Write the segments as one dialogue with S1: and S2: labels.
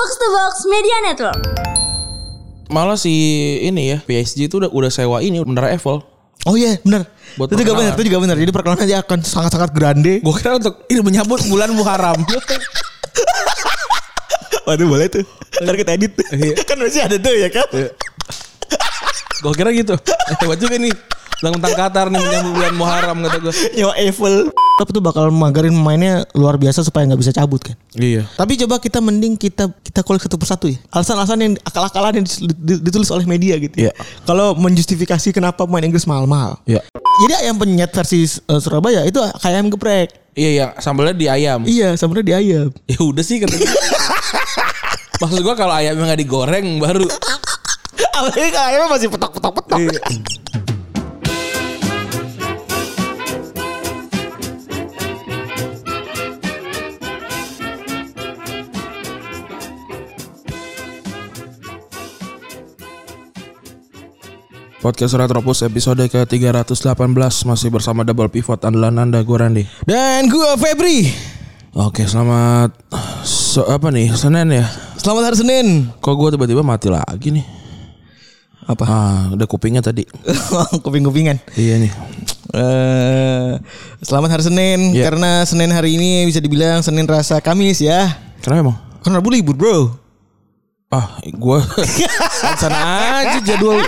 S1: Box to Box Media Network.
S2: Malah si ini ya PSG itu udah udah sewa ini Menara Eiffel.
S3: Oh iya benar.
S2: Buat
S3: itu juga benar, itu juga benar. Jadi perkenalan aja akan sangat-sangat grande.
S2: Gue kira untuk ini menyambut bulan Muharram.
S3: Waduh boleh tuh. Ntar kita edit.
S2: Iya.
S3: kan masih ada tuh ya kan.
S2: gue kira gitu. Hebat juga nih. Tentang Qatar nih menyambut bulan Muharram kata gue.
S3: Nyawa Eiffel. Tapi tuh bakal magarin pemainnya luar biasa supaya nggak bisa cabut kan.
S2: Iya.
S3: Tapi coba kita mending kita kita kulik satu persatu ya. Alasan-alasan yang akal-akalan yang ditulis oleh media gitu.
S2: Iya.
S3: ya. Kalau menjustifikasi kenapa pemain Inggris mahal-mahal.
S2: Iya.
S3: Jadi ayam penyet versi eh, Surabaya itu kayak ayam geprek.
S2: Iya yang sambalnya di ayam.
S3: Iya, sebenarnya di ayam.
S2: Ya udah sih kata gue. Maksud gue kalau ayamnya nggak digoreng baru.
S3: Apalagi kalau ayamnya masih petok-petok-petok.
S2: Iya. Podcast Retropus episode ke-318 masih bersama Double Pivot andalan Anda gue Randy.
S3: Dan gua Febri.
S2: Oke, selamat so, apa nih? Senin ya.
S3: Selamat hari Senin.
S2: Kok gue tiba-tiba mati lagi nih?
S3: Apa?
S2: Ah, udah kupingnya tadi.
S3: Kuping-kupingan.
S2: iya nih.
S3: Eh, selamat hari Senin
S2: Iya.
S3: karena Senin hari ini bisa dibilang Senin rasa Kamis ya.
S2: Kenapa emang?
S3: Kan Rabu libur, Bro.
S2: Ah, gue sana aja jadwal.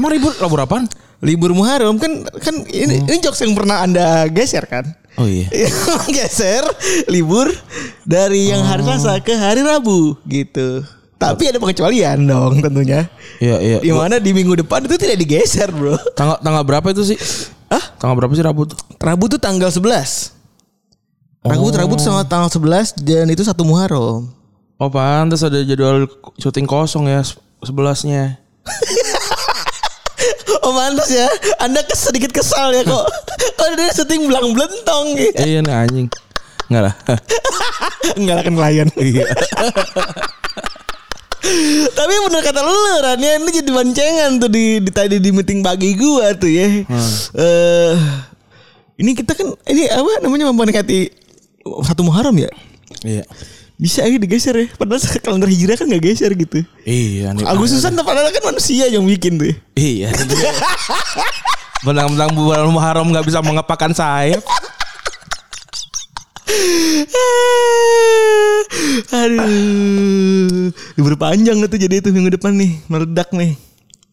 S2: Emang ribut labur apaan?
S3: Libur Muharram kan kan ini ini jokes yang pernah Anda geser kan?
S2: Oh iya.
S3: geser libur dari yang hari Selasa ke hari Rabu gitu. Tapi ada pengecualian dong tentunya.
S2: Iya, iya.
S3: Di mana di minggu depan itu tidak digeser, Bro.
S2: Tanggal tanggal berapa itu sih?
S3: Hah?
S2: Tanggal berapa sih Rabu tuh?
S3: Rabu tuh tanggal 11. Rabu Rabu tuh sama tanggal 11 dan itu satu Muharram.
S2: Oh pantas ada jadwal syuting kosong ya se- sebelasnya.
S3: Oh mantas ya Anda kes sedikit kesal ya kok Kok dia syuting belang belentong gitu
S2: Eh, iya nih anjing. Enggak lah.
S3: Enggak lah kan klien
S2: Iya.
S3: Tapi bener kata lu Ran ya Ini jadi bancengan tuh di, di tadi di meeting pagi gua tuh ya Eh, Ini kita kan Ini apa namanya mendekati Satu Muharram ya
S2: Iya.
S3: Bisa aja digeser ya Padahal kalender hijrah kan gak geser gitu
S2: Iya.
S3: Agustusan padahal kan manusia yang bikin tuh
S2: Iya. Benang-benang bulan Muharram nggak bisa mengepakan sayap.
S3: Aduh Libur panjang tuh jadi itu minggu depan nih Meledak nih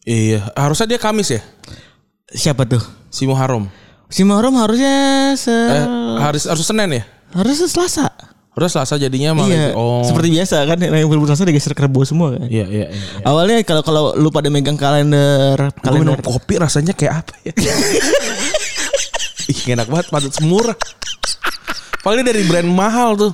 S2: Iya. Harusnya dia Kamis ya.
S3: Siapa tuh?
S2: Si Muharram.
S3: Si Muharram harusnya se
S2: Eh, harus harus Senin ya.
S3: harusnya Selasa.
S2: Harus Selasa jadinya malah.
S3: iya.
S2: Oh.
S3: Seperti biasa kan yang berburu Selasa digeser ke Rebo semua kan.
S2: Iya, iya, iya.
S3: Awalnya kalau kalau lu pada megang kalender
S2: Gue minum kopi rasanya kayak apa ya? Ih enak banget patut semurah. Paling dari brand mahal tuh.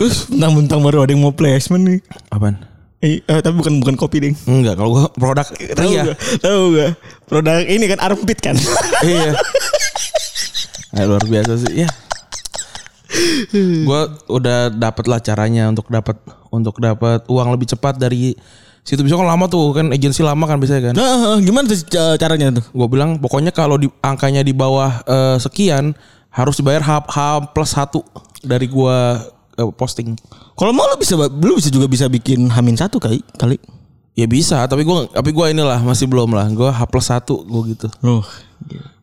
S3: Terus mentang-mentang baru ada yang mau placement nih.
S2: Apaan?
S3: Eh, eh, tapi bukan bukan kopi ding.
S2: Enggak, kalau gua produk
S3: Tahu
S2: Ria.
S3: Tahu gak? Produk ini kan armpit kan.
S2: iya. Nah, luar biasa sih. Ya. Gua udah dapet lah caranya untuk dapat untuk dapat uang lebih cepat dari situ bisa kan lama tuh kan agensi lama kan biasanya kan.
S3: nah, gimana tuh ca- caranya tuh?
S2: Gue bilang pokoknya kalau di angkanya di bawah eh, sekian harus dibayar H, H plus satu dari gua eh, posting.
S3: Kalau mau lu bisa lu bisa juga bisa bikin Hamin satu kali kali.
S2: Ya bisa, tapi gua tapi gua inilah masih belum lah. Gua H plus satu gua gitu.
S3: Oh.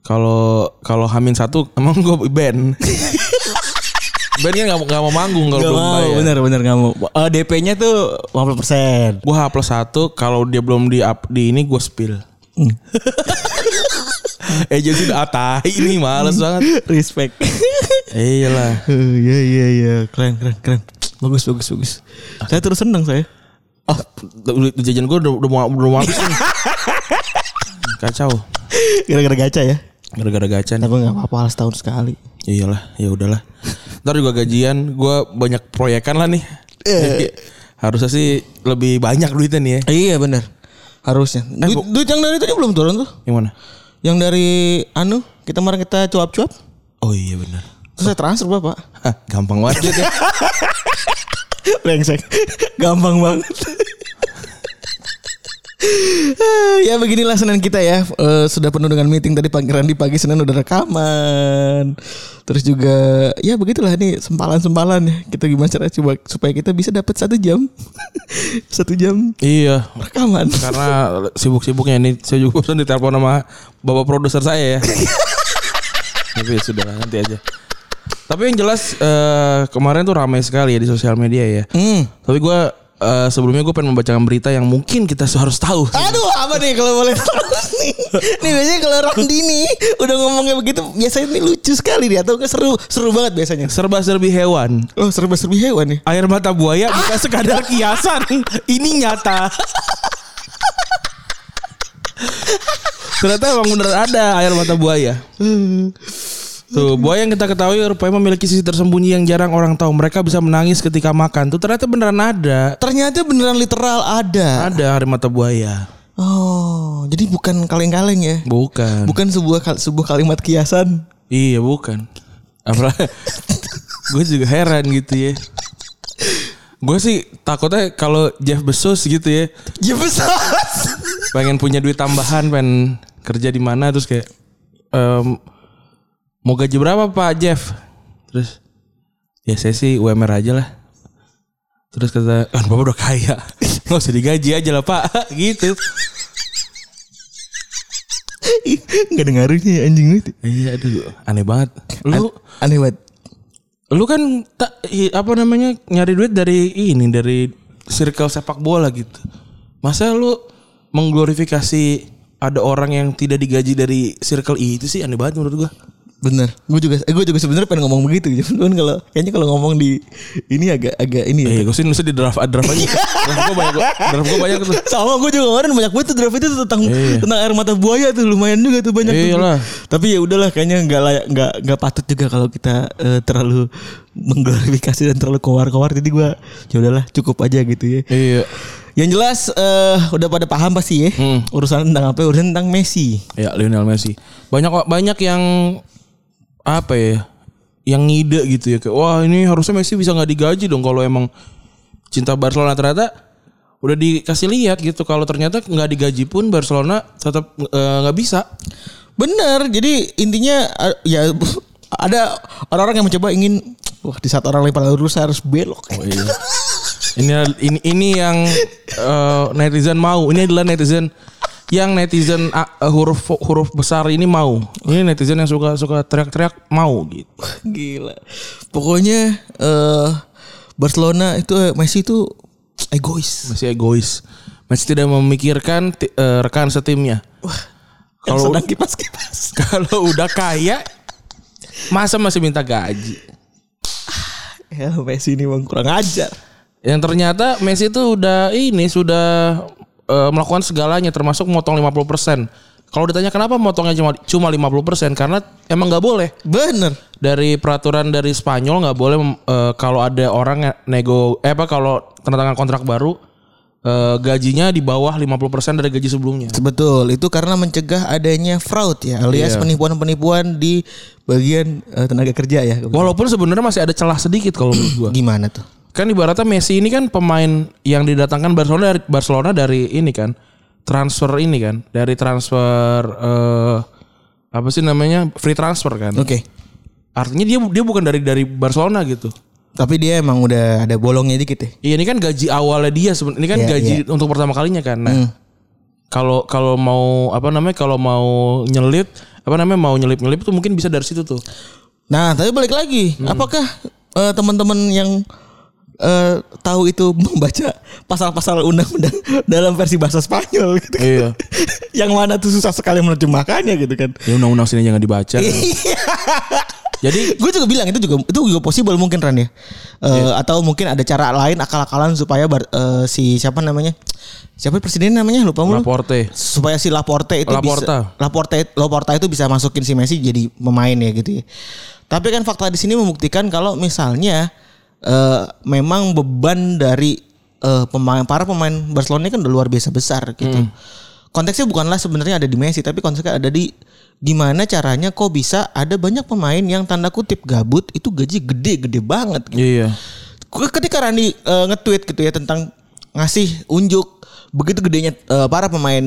S2: Kalau kalau Hamin satu emang gua band. band kan mau nggak mau manggung kalau
S3: Gak
S2: belum
S3: mau,
S2: bayar.
S3: bener bener gak mau. Eh, DP-nya tuh 50%.
S2: Gua H plus satu kalau dia belum di up di ini gua spill. Agensi udah atai ini males banget.
S3: Respect.
S2: Eh, Iyalah.
S3: Iya iya iya, keren keren keren. Bagus bagus bagus. Saya terus senang saya.
S2: Oh, jajan gua udah udah mau udah mau habis nih. Kacau.
S3: Gara-gara gacha ya.
S2: Gara-gara gacha nih.
S3: Tapi nggak apa-apa setahun sekali.
S2: Iyalah, ya udahlah. Ntar juga gajian, gue banyak proyekan lah nih. Jadi, Harusnya sih lebih banyak duitnya nih ya.
S3: Iya benar. Harusnya. Duit, duit yang dari tadi belum turun tuh.
S2: Yang mana?
S3: Yang dari anu kita kemarin kita cuap-cuap.
S2: Oh iya benar.
S3: Terus saya transfer bapak.
S2: Hah, gampang banget.
S3: Brengsek. Gampang banget. Ya beginilah Senin kita ya. Eh, sudah penuh dengan meeting tadi pagi Randi pagi Senin udah rekaman. Terus juga ya begitulah nih sempalan-sempalan ya. Kita gimana cara coba supaya kita bisa dapat satu jam. satu jam
S2: Iya.
S3: rekaman.
S2: Karena sibuk-sibuknya ini saya juga bosan ditelepon sama bapak produser saya ya. Tapi ya sudah nanti aja. Tapi yang jelas eh, kemarin tuh ramai sekali ya di sosial media ya.
S3: Hmm.
S2: Tapi gue eh, sebelumnya gue pengen membacakan berita yang mungkin kita harus tahu.
S3: Aduh apa nih kalau boleh tahu nih Nih biasanya kalau Randi nih Udah ngomongnya begitu Biasanya ini lucu sekali dia Atau seru Seru banget biasanya
S2: Serba-serbi hewan.
S3: Oh serba-serbi hewan nih
S2: Air mata buaya bukan sekadar kiasan. Ini nyata. Ternyata emang bener ada air mata buaya. Tuh, buaya yang kita ketahui rupanya memiliki sisi tersembunyi yang jarang orang tahu. Mereka bisa menangis ketika makan. Tuh ternyata beneran ada.
S3: Ternyata beneran literal ada
S2: Ada air mata buaya.
S3: Oh Jadi bukan kaleng-kaleng ya
S2: Bukan.
S3: Bukan sebuah sebuah kalimat kiasan
S2: Iya, bukan. Apa? gue juga heran gitu ya. Gue sih takutnya kalau Jeff Bezos gitu ya,
S3: Ya besar
S2: pengen punya duit tambahan, pengen kerja di mana terus kayak em, mau gaji berapa Pak Jeff? Terus ya saya sih UMR aja lah. Terus kata, kan bapak udah kaya, nggak usah digaji aja lah Pak, gitu.
S3: Gak ada ngaruhnya ya anjing itu
S2: Iya, aduh, aneh banget. Lu
S3: Aneh banget
S2: Lu kan tak apa namanya nyari duit dari ini dari circle sepak bola gitu. Masa lu mengglorifikasi ada orang yang tidak digaji dari circle itu sih aneh banget menurut gua.
S3: Bener Gue juga eh, Gue juga sebenarnya pengen ngomong begitu Cuman kalau Kayaknya kalau ngomong di Ini agak Agak ini ya
S2: Eh, gue sih nulis di draft draft aja. draft gua banyak draft gua banyak tuh.
S3: Sama gue juga kemarin banyak banget tuh draft itu tentang
S2: Iya.
S3: tentang air mata buaya tuh lumayan juga tuh banyak. tuh.
S2: Iyalah.
S3: Tapi ya udahlah kayaknya nggak layak nggak nggak patut juga kalau kita eh, terlalu mengglorifikasi dan terlalu kowar-kowar. Jadi gue ya udahlah cukup aja gitu ya.
S2: Iya.
S3: Yang jelas eh, udah pada paham pasti ya
S2: Hmm.
S3: urusan tentang apa? Urusan tentang Messi.
S2: Ya Lionel Messi. Banyak banyak yang apa ya? Yang ngide gitu ya kayak wah ini harusnya Messi bisa nggak digaji dong kalau emang cinta Barcelona ternyata udah dikasih lihat gitu kalau ternyata nggak digaji pun Barcelona tetap eh, nggak bisa.
S3: Bener. Jadi intinya eh, ya ada orang-orang yang mencoba ingin wah di saat orang lempar lurus saya harus belok.
S2: Oh iya. ini ini ini yang eh, netizen mau. Ini adalah netizen yang netizen ah, eh, huruf huruf besar ini mau. Ini netizen yang suka suka teriak-teriak mau gitu.
S3: Gila. Pokoknya eh Barcelona itu eh, Messi itu egois.
S2: Masih egois. Masih tidak memikirkan eh, rekan setimnya.
S3: Kalau
S2: Kalau
S3: sedang kipas-kipas.
S2: kalau udah kaya masa masih minta gaji.
S3: Ya Messi ini memang kurang ajar.
S2: Yang ternyata Messi itu udah ini sudah eh, melakukan segalanya termasuk motong 50%. Kalau ditanya kenapa motongnya cuma cuma 50% karena emang nggak boleh.
S3: Bener.
S2: Dari peraturan dari Spanyol nggak boleh eh, kalau ada orang nego eh apa kalau tanda tangan kontrak baru eh, gajinya di bawah 50% dari gaji sebelumnya.
S3: Betul. Itu karena mencegah adanya fraud ya, alias
S2: Iya.
S3: penipuan-penipuan di bagian eh, tenaga kerja ya.
S2: Walaupun sebenarnya masih ada celah sedikit kalau menurut gua.
S3: Gimana tuh?
S2: Kan ibaratnya Messi ini kan pemain yang didatangkan Barcelona dari Barcelona dari ini kan transfer ini kan dari transfer eh apa sih namanya free transfer kan.
S3: Oke.
S2: Artinya dia dia bukan dari dari Barcelona gitu.
S3: Tapi dia emang udah ada bolongnya dikit ya.
S2: Iya ini kan gaji awalnya dia sebenarnya ini kan
S3: Iya,
S2: gaji
S3: iya.
S2: untuk pertama kalinya kan. Nah kalau kalau mau apa namanya kalau mau nyelip apa namanya mau nyelip nyelip itu mungkin bisa dari situ tuh.
S3: Nah, tapi balik lagi, apakah eh, teman-teman yang eh, tahu itu membaca pasal-pasal undang-undang dalam versi bahasa Spanyol gitu kan?
S2: Iya.
S3: yang mana tuh susah sekali menerjemahkannya gitu kan.
S2: Ya undang-undang sini jangan dibaca. Jadi
S3: gue juga bilang itu juga itu juga possible mungkin Ran ya. Eh, atau mungkin ada cara lain akal-akalan supaya bar- eh, si siapa namanya? Siapa presiden namanya? Lupa mulu.
S2: Laporte.
S3: supaya si Laporte itu
S2: Laporta.
S3: bisa Laporte Laporta itu bisa masukin si Messi jadi pemain ya gitu ya. Tapi kan fakta di sini membuktikan kalau misalnya eh, memang beban dari eh, pemain para pemain Barcelona ini kan udah luar biasa besar gitu. Konteksnya bukanlah sebenarnya ada di Messi tapi konteksnya ada di gimana caranya kok bisa ada banyak pemain yang tanda kutip gabut itu gaji gede-gede banget gitu.
S2: Iya.
S3: Ketika Randi eh, nge-tweet gitu ya tentang ngasih unjuk begitu gedenya eh, para pemain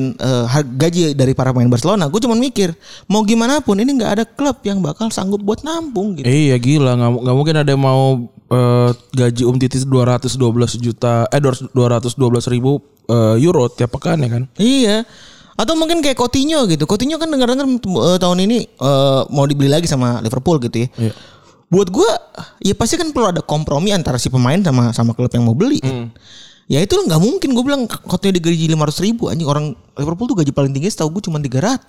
S3: har- gaji dari para pemain Barcelona, gue cuma mikir mau gimana pun ini nggak ada klub yang bakal sanggup buat nampung gitu.
S2: Iya gila nggak mungkin ada yang mau eh, gaji Um Titi 212 juta eh 212 ribu eh, euro tiap pekan ya kan.
S3: Iya. Atau mungkin kayak Coutinho gitu. Coutinho kan dengar-dengar eh, tahun ini eh, mau dibeli lagi sama Liverpool gitu ya.
S2: Iya.
S3: Buat gua ya pasti kan perlu ada kompromi antara si pemain sama sama klub yang mau beli. kan. Ya itu nggak mungkin gue bilang Coutinho digaji 500 ribu anjing orang Liverpool tuh gaji paling tinggi setahu gue cuma 300.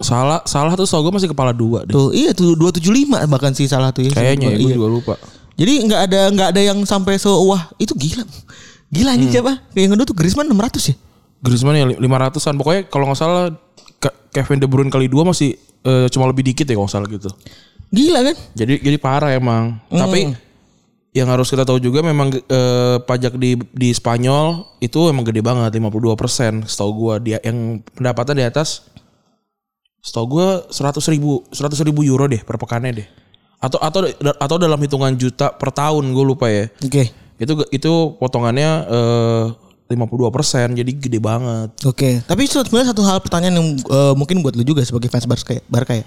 S2: Salah salah tuh tau gue masih kepala dua deh.
S3: Tuh iya tuh 275 bahkan sih salah tuh ya.
S2: Kayaknya ya, gue
S3: Iya.
S2: juga lupa.
S3: Jadi nggak ada nggak ada yang sampai so wah itu gila. Gila anjing siapa? Kayak yang kedua tuh Griezmann 600 ya.
S2: Griezmann ya 500-an pokoknya kalau nggak salah Ke- Kevin De Bruyne kali dua masih eh, cuma lebih dikit ya kalau salah gitu.
S3: Gila kan?
S2: Jadi jadi parah emang. Tapi yang harus kita tahu juga memang eh, pajak di di Spanyol itu emang gede banget 52 persen. Setahu gua dia yang pendapatan di atas setahu gua 100 ribu 100 ribu euro deh per pekannya deh. Atau atau atau dalam hitungan juta per tahun gue lupa ya.
S3: Oke.
S2: Itu itu potongannya eh, 52 persen jadi gede banget.
S3: Oke, tapi sebenarnya satu hal pertanyaan yang eh, mungkin buat lu juga sebagai fans Barca, Barca ya.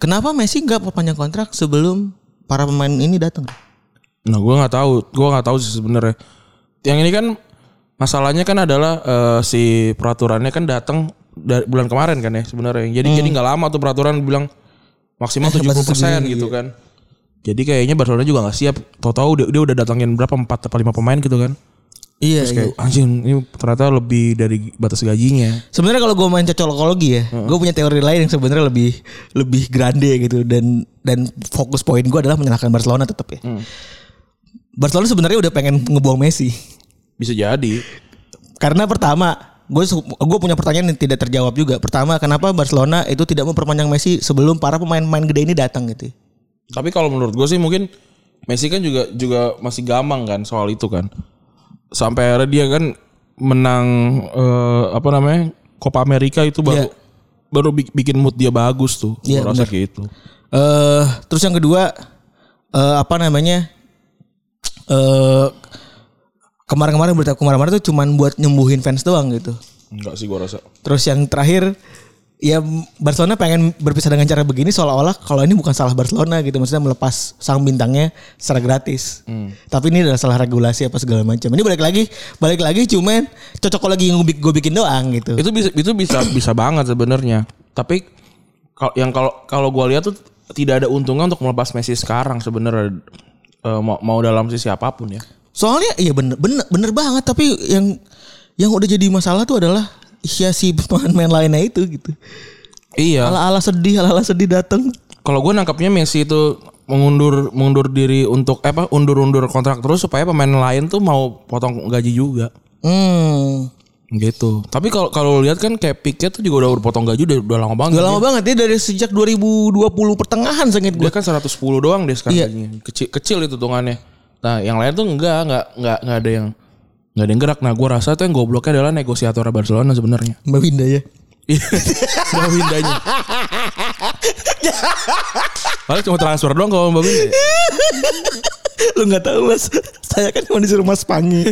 S3: Kenapa Messi nggak perpanjang kontrak sebelum para pemain ini datang?
S2: Nah, gue nggak tahu, gue nggak tahu sih sebenarnya. Yang ini kan masalahnya kan adalah eh, si peraturannya kan datang dari bulan kemarin kan ya sebenarnya. Jadi jadi nggak lama tuh peraturan bilang maksimal 70% gitu kan. Jadi kayaknya Barcelona juga nggak siap. Tahu-tahu dia, dia udah datangin berapa empat atau lima pemain gitu kan.
S3: Iya.
S2: Terus kayak anjing ini ternyata lebih dari batas gajinya.
S3: Sebenarnya kalau gue main cocokologi ya, gue punya teori lain yang sebenarnya lebih lebih grande gitu dan dan fokus poin gue adalah menyalahkan Barcelona tetap ya. Barcelona sebenarnya udah pengen ngebuang Messi
S2: Bisa jadi.
S3: karena pertama gue gue punya pertanyaan yang tidak terjawab juga. Pertama, kenapa Barcelona itu tidak memperpanjang Messi sebelum para pemain-pemain gede ini datang gitu?
S2: Tapi kalau menurut gue sih mungkin Messi kan juga juga masih gampang kan soal itu kan. Sampai akhirnya dia kan menang eh, apa namanya Copa America itu baru
S3: Iya.
S2: baru bi- bikin mood dia bagus tuh.
S3: Iya,
S2: rasa gitu.
S3: eh terus yang kedua eh apa namanya eh kemarin-kemarin berita kemarin-kemarin tuh cuman buat nyembuhin fans doang gitu.
S2: Enggak sih gua rasa.
S3: Terus yang terakhir ya Barcelona pengen berpisah dengan cara begini seolah-olah kalau ini bukan salah Barcelona gitu maksudnya melepas sang bintangnya secara gratis. Tapi ini adalah salah regulasi apa segala macam. Ini balik lagi balik lagi cuman cocok lagi yang gue bikin doang gitu.
S2: Itu bisa itu bisa bisa banget sebenarnya. Tapi kalau yang kalau kalau gua lihat tuh tidak ada untungnya untuk melepas Messi sekarang sebenarnya Eh, mau, mau dalam sisi apa pun ya.
S3: Soalnya iya bener bener bener banget tapi yang yang udah jadi masalah tuh adalah ya si pemain-pemain lainnya itu gitu.
S2: Iya.
S3: Ala-ala sedih, ala-ala sedih datang.
S2: Kalau gue nangkapnya Messi itu mengundur mengundur diri untuk eh, apa undur-undur kontrak terus supaya pemain lain tuh mau potong gaji juga
S3: Hmm.
S2: Gitu. Tapi kalau kalau lihat kan kayak Piquet tuh juga udah berpotong gaji udah, udah lama banget.
S3: Udah lama banget ya dari sejak 2020 pertengahan sengit gue.
S2: Dia kan 110 doang deh sekarang
S3: Iya.
S2: gajinya. Kecil kecil itu hitungannya. Nah, yang lain tuh enggak, enggak, enggak, enggak ada yang enggak ada yang gerak. Nah, gue rasa tuh yang gobloknya adalah negosiator Barcelona sebenarnya.
S3: Mbak Winda ya.
S2: Iya. Mbak Windanya. Paling cuma transfer doang kalau Mbak ya.
S3: Lu nggak tahu mas, saya kan cuma disuruh mas Pangi.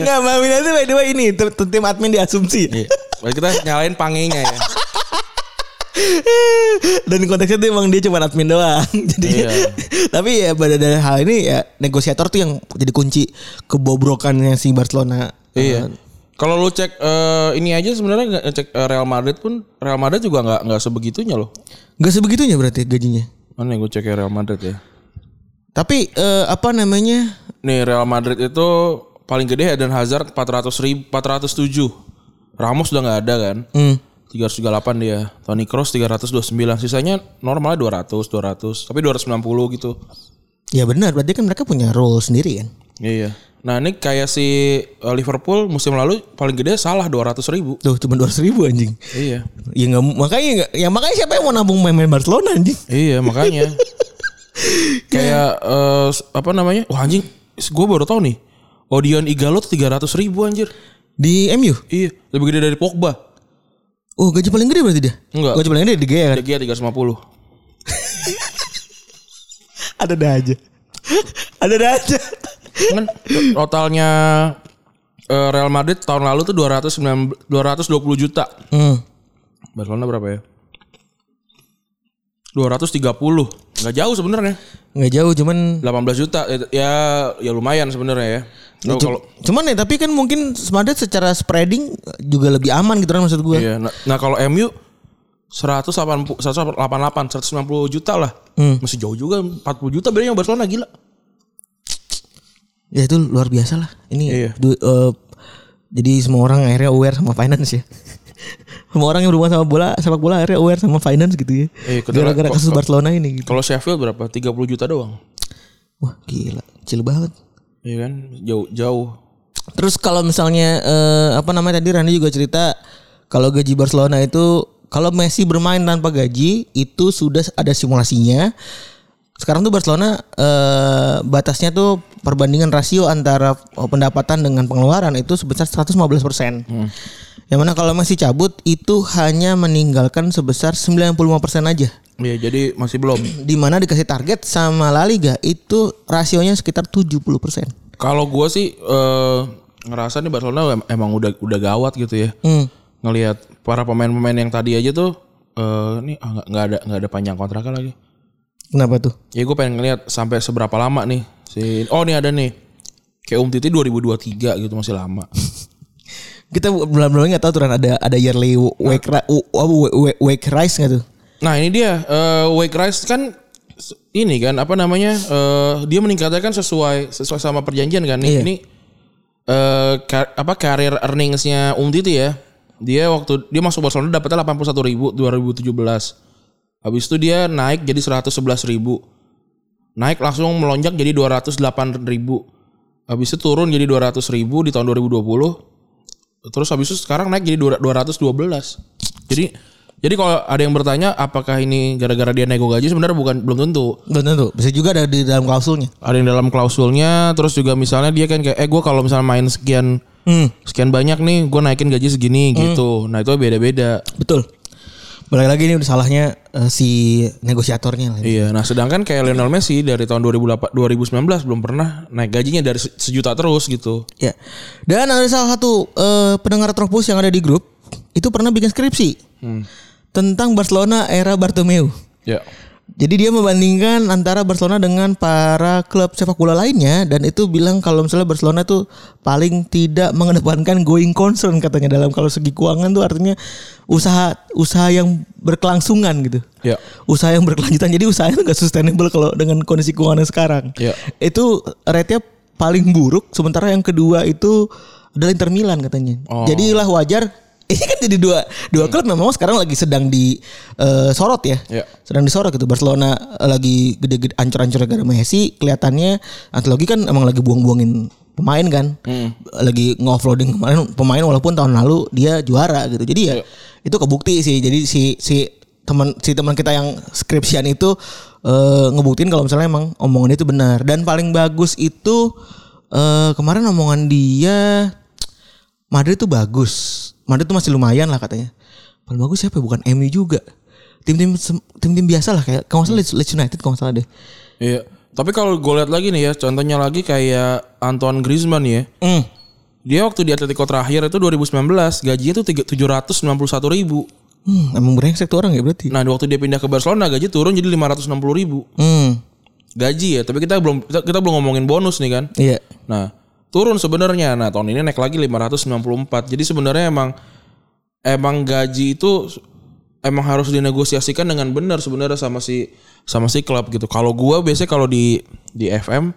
S3: Nggak Mbak Winda itu by the way ini tim admin di asumsi.
S2: Iya. Kita nyalain pangenya ya.
S3: Dan konteksnya tuh emang dia cuma admin doang. Jadi
S2: Iya.
S3: tapi ya pada dari hal ini ya negosiator tuh yang jadi kunci kebobrokannya si Barcelona.
S2: Iya. Kalau lu cek eh, ini aja sebenarnya nggak cek eh, Real Madrid pun Real Madrid juga nggak nggak sebegitunya loh.
S3: Gak sebegitunya berarti gajinya.
S2: Mana gue cek Real Madrid ya.
S3: Tapi eh, apa namanya?
S2: Nih Real Madrid itu paling gede Eden Hazard 400 ribu 407. Ramos udah nggak ada kan.
S3: Hmm.
S2: 338 dia. Toni Kroos 329. Sisanya normalnya 200, 200. Tapi 290 gitu.
S3: Ya benar, berarti kan mereka punya role sendiri kan.
S2: Iya. Nah ini kayak si eh, Liverpool musim lalu paling gede salah 200 ribu.
S3: Tuh cuma 200 ribu anjing.
S2: Iya.
S3: Ya nggak makanya nggak- ya makanya siapa yang mau nabung main-main Barcelona anjing?
S2: Iya makanya. kayak eh, apa namanya? Wah anjing, gue baru tahu nih. Odion Igalo tuh 300 ribu anjir.
S3: Di MU.
S2: Iya, lebih gede dari Pogba.
S3: Oh gaji paling gede berarti dia?
S2: Enggak.
S3: Gaji paling gede di Gea kan?
S2: Dia 350.
S3: Ada dah aja. Ada dah aja.
S2: Kan totalnya eh, Real Madrid tahun lalu tuh 209 220 juta.
S3: Hmm.
S2: Barcelona berapa ya? 230. Nggak jauh sebenarnya.
S3: Nggak jauh cuman
S2: 18 juta Eh, ya ya lumayan sebenarnya ya.
S3: Cu-
S2: kalau
S3: cuman ya tapi kan mungkin Madrid secara spreading juga lebih aman gitu kan maksud gue.
S2: iya nah, nah kalau MU 180 188 190 juta lah.
S3: Hmm.
S2: Masih jauh juga 40 juta bedanya Barcelona gila.
S3: Ya itu luar biasa lah. Ini
S2: Iya.
S3: du- eh, jadi semua orang akhirnya aware sama finance ya. semua orang yang berhubungan sama bola, sepak bola akhirnya aware sama finance gitu ya.
S2: Iya, ketika-
S3: Gara-gara kasus Barcelona ini gitu.
S2: Kalau Sheffield berapa? 30 juta doang.
S3: Wah, gila. Kecil banget.
S2: Iya kan? Jauh jauh.
S3: Terus kalau misalnya eh, apa namanya tadi Randy juga cerita kalau gaji Barcelona itu kalau Messi bermain tanpa gaji itu sudah ada simulasinya. Sekarang tuh Barcelona eh, batasnya tuh perbandingan rasio antara oh, pendapatan dengan pengeluaran itu sebesar 115 persen. Yang mana kalau Messi cabut itu hanya meninggalkan sebesar 95 persen aja.
S2: Iya, jadi masih belum.
S3: Di mana dikasih target sama La Liga itu rasionya sekitar 70 persen.
S2: Kalau gua sih eh, ngerasa nih Barcelona em- emang udah udah gawat gitu ya.
S3: Hmm.
S2: Ngelihat para pemain-pemain yang tadi aja tuh eh nih ah, nggak nggak ada nggak ada panjang kontraknya lagi.
S3: Kenapa tuh?
S2: Ya gue pengen ngeliat sampai seberapa lama nih si Oh nih ada nih kayak Um Titi 2023 gitu masih lama.
S3: Kita belum-belum nggak tahu tuh ada ada yearly wake ri- u- apa, wa- wa- wake rise nggak tuh?
S2: Nah ini dia eh Wake Rice kan ini kan apa namanya eh dia meningkatnya kan sesuai sesuai sama perjanjian kan nih
S3: Iya.
S2: ini eh ka- apa karir earningsnya Um Titi ya dia waktu dia masuk Barcelona dapatnya 81 ribu 2017 habis itu dia naik jadi 111 ribu naik langsung melonjak jadi 208 ribu habis itu turun jadi 200 ribu di tahun 2020 terus habis itu sekarang naik jadi 212 jadi jadi kalau ada yang bertanya apakah ini gara-gara dia nego gaji sebenarnya bukan belum tentu
S3: Belum tentu. Bisa juga ada di dalam klausulnya.
S2: ada yang dalam klausulnya terus juga misalnya dia kan kayak eh gue kalau misalnya main sekian
S3: Hmm.
S2: sekian banyak nih gue naikin gaji segini gitu nah itu beda-beda
S3: Betul. Balik lagi ini udah salahnya eh, si negosiatornya lah.
S2: iya nah sedangkan kayak Lionel Messi dari tahun 2008 2019 belum pernah naik gajinya dari se- sejuta terus gitu
S3: Ya. Dan ada salah satu eh, pendengar Tropus yang ada di grup itu pernah bikin skripsi tentang Barcelona era Bartomeu.
S2: ya
S3: Jadi dia membandingkan antara Barcelona dengan para klub sepak bola lainnya dan itu bilang kalau misalnya Barcelona tuh paling tidak mengedepankan going concern katanya dalam kalau segi keuangan tuh artinya usaha usaha yang berkelangsungan gitu.
S2: ya
S3: Usaha yang berkelanjutan jadi usahanya nggak sustainable kalau dengan kondisi keuangan yang sekarang.
S2: Ya.
S3: Itu rate-nya paling buruk sementara yang kedua itu adalah Inter Milan katanya.
S2: Oh.
S3: Jadilah wajar ini kan jadi dua dua klub memang sekarang lagi sedang di eh, sorot ya.
S2: Ya.
S3: sedang disorot gitu. Barcelona eh, lagi gede-gede ancur-ancur gara Messi kelihatannya Ancelotti kan emang lagi buang-buangin pemain kan. Lagi ngoffloading kemarin pemain walaupun tahun lalu dia juara gitu. Jadi ya itu kebukti sih. Jadi si si teman si teman kita yang skripsian itu eh, ngebuktiin kalau misalnya emang omongan itu benar. Dan paling bagus itu eh, kemarin omongan dia Madrid tuh bagus Madrid tuh masih lumayan lah katanya paling bagus siapa ya? bukan MU juga tim-tim tim-tim biasa lah kayak kalau salah Leeds- United kalau salah deh
S2: iya tapi kalau gue lihat lagi nih ya contohnya lagi kayak Antoine Griezmann ya
S3: Hmm.
S2: dia waktu di Atletico terakhir itu 2019 gajinya tuh tiga- 791 ribu
S3: Hmm, emang brengsek tuh orang ya berarti.
S2: Nah, waktu dia pindah ke Barcelona gaji turun jadi 560 ribu
S3: Hmm,
S2: gaji ya. Tapi kita belum kita, kita belum ngomongin bonus nih kan.
S3: iya.
S2: Nah, turun sebenarnya. Nah, tahun ini naik lagi 594. Jadi sebenarnya emang emang gaji itu emang harus dinegosiasikan dengan benar sebenarnya sama si sama si klub gitu. Kalau gua biasanya kalau di di FM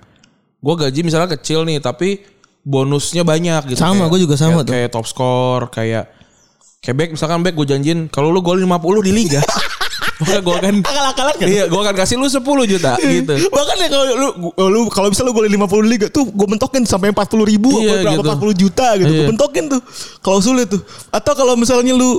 S2: gua gaji misalnya kecil nih tapi bonusnya banyak gitu.
S3: Sama, gua juga sama
S2: kayak,
S3: tuh.
S2: Kayak top score, kayak kayak back misalkan back gue janjin kalau lu gol 50 di liga. Maka gue akan
S3: Akal-akalan kan?
S2: Iya, gue akan kasih lu 10 juta gitu.
S3: Bahkan ya kalau lu, lu kalau bisa lu golin 50 liga tuh gue mentokin sampai 40 ribu
S2: Iya,
S3: berapa
S2: gitu.
S3: 40 juta gitu. Gue
S2: Iya.
S3: mentokin tuh. Kalau sulit tuh. Atau kalau misalnya lu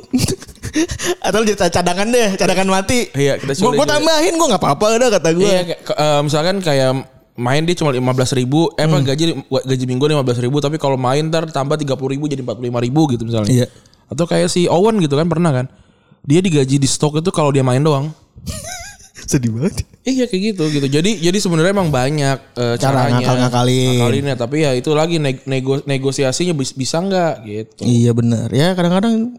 S3: atau jadi cadangan deh, cadangan mati.
S2: Iya, kita
S3: Gue tambahin gue nggak apa-apa udah kata gue.
S2: Iya, eh, misalkan kayak main dia cuma 15 ribu, eh apa gaji gaji minggu 15 ribu, tapi kalau main ntar tambah 30 ribu jadi 45 ribu gitu misalnya.
S3: Iya.
S2: Atau kayak si Owen gitu kan pernah kan, dia digaji di stok itu kalau dia main doang.
S3: Sedih banget.
S2: Iya kayak gitu gitu. Jadi jadi sebenarnya emang banyak eh,
S3: Cara
S2: caranya.
S3: ngakal-ngakalin.
S2: Tapi ya itu lagi neg- nego- negosiasinya bis- bisa nggak gitu.
S3: Iya benar. Ya kadang-kadang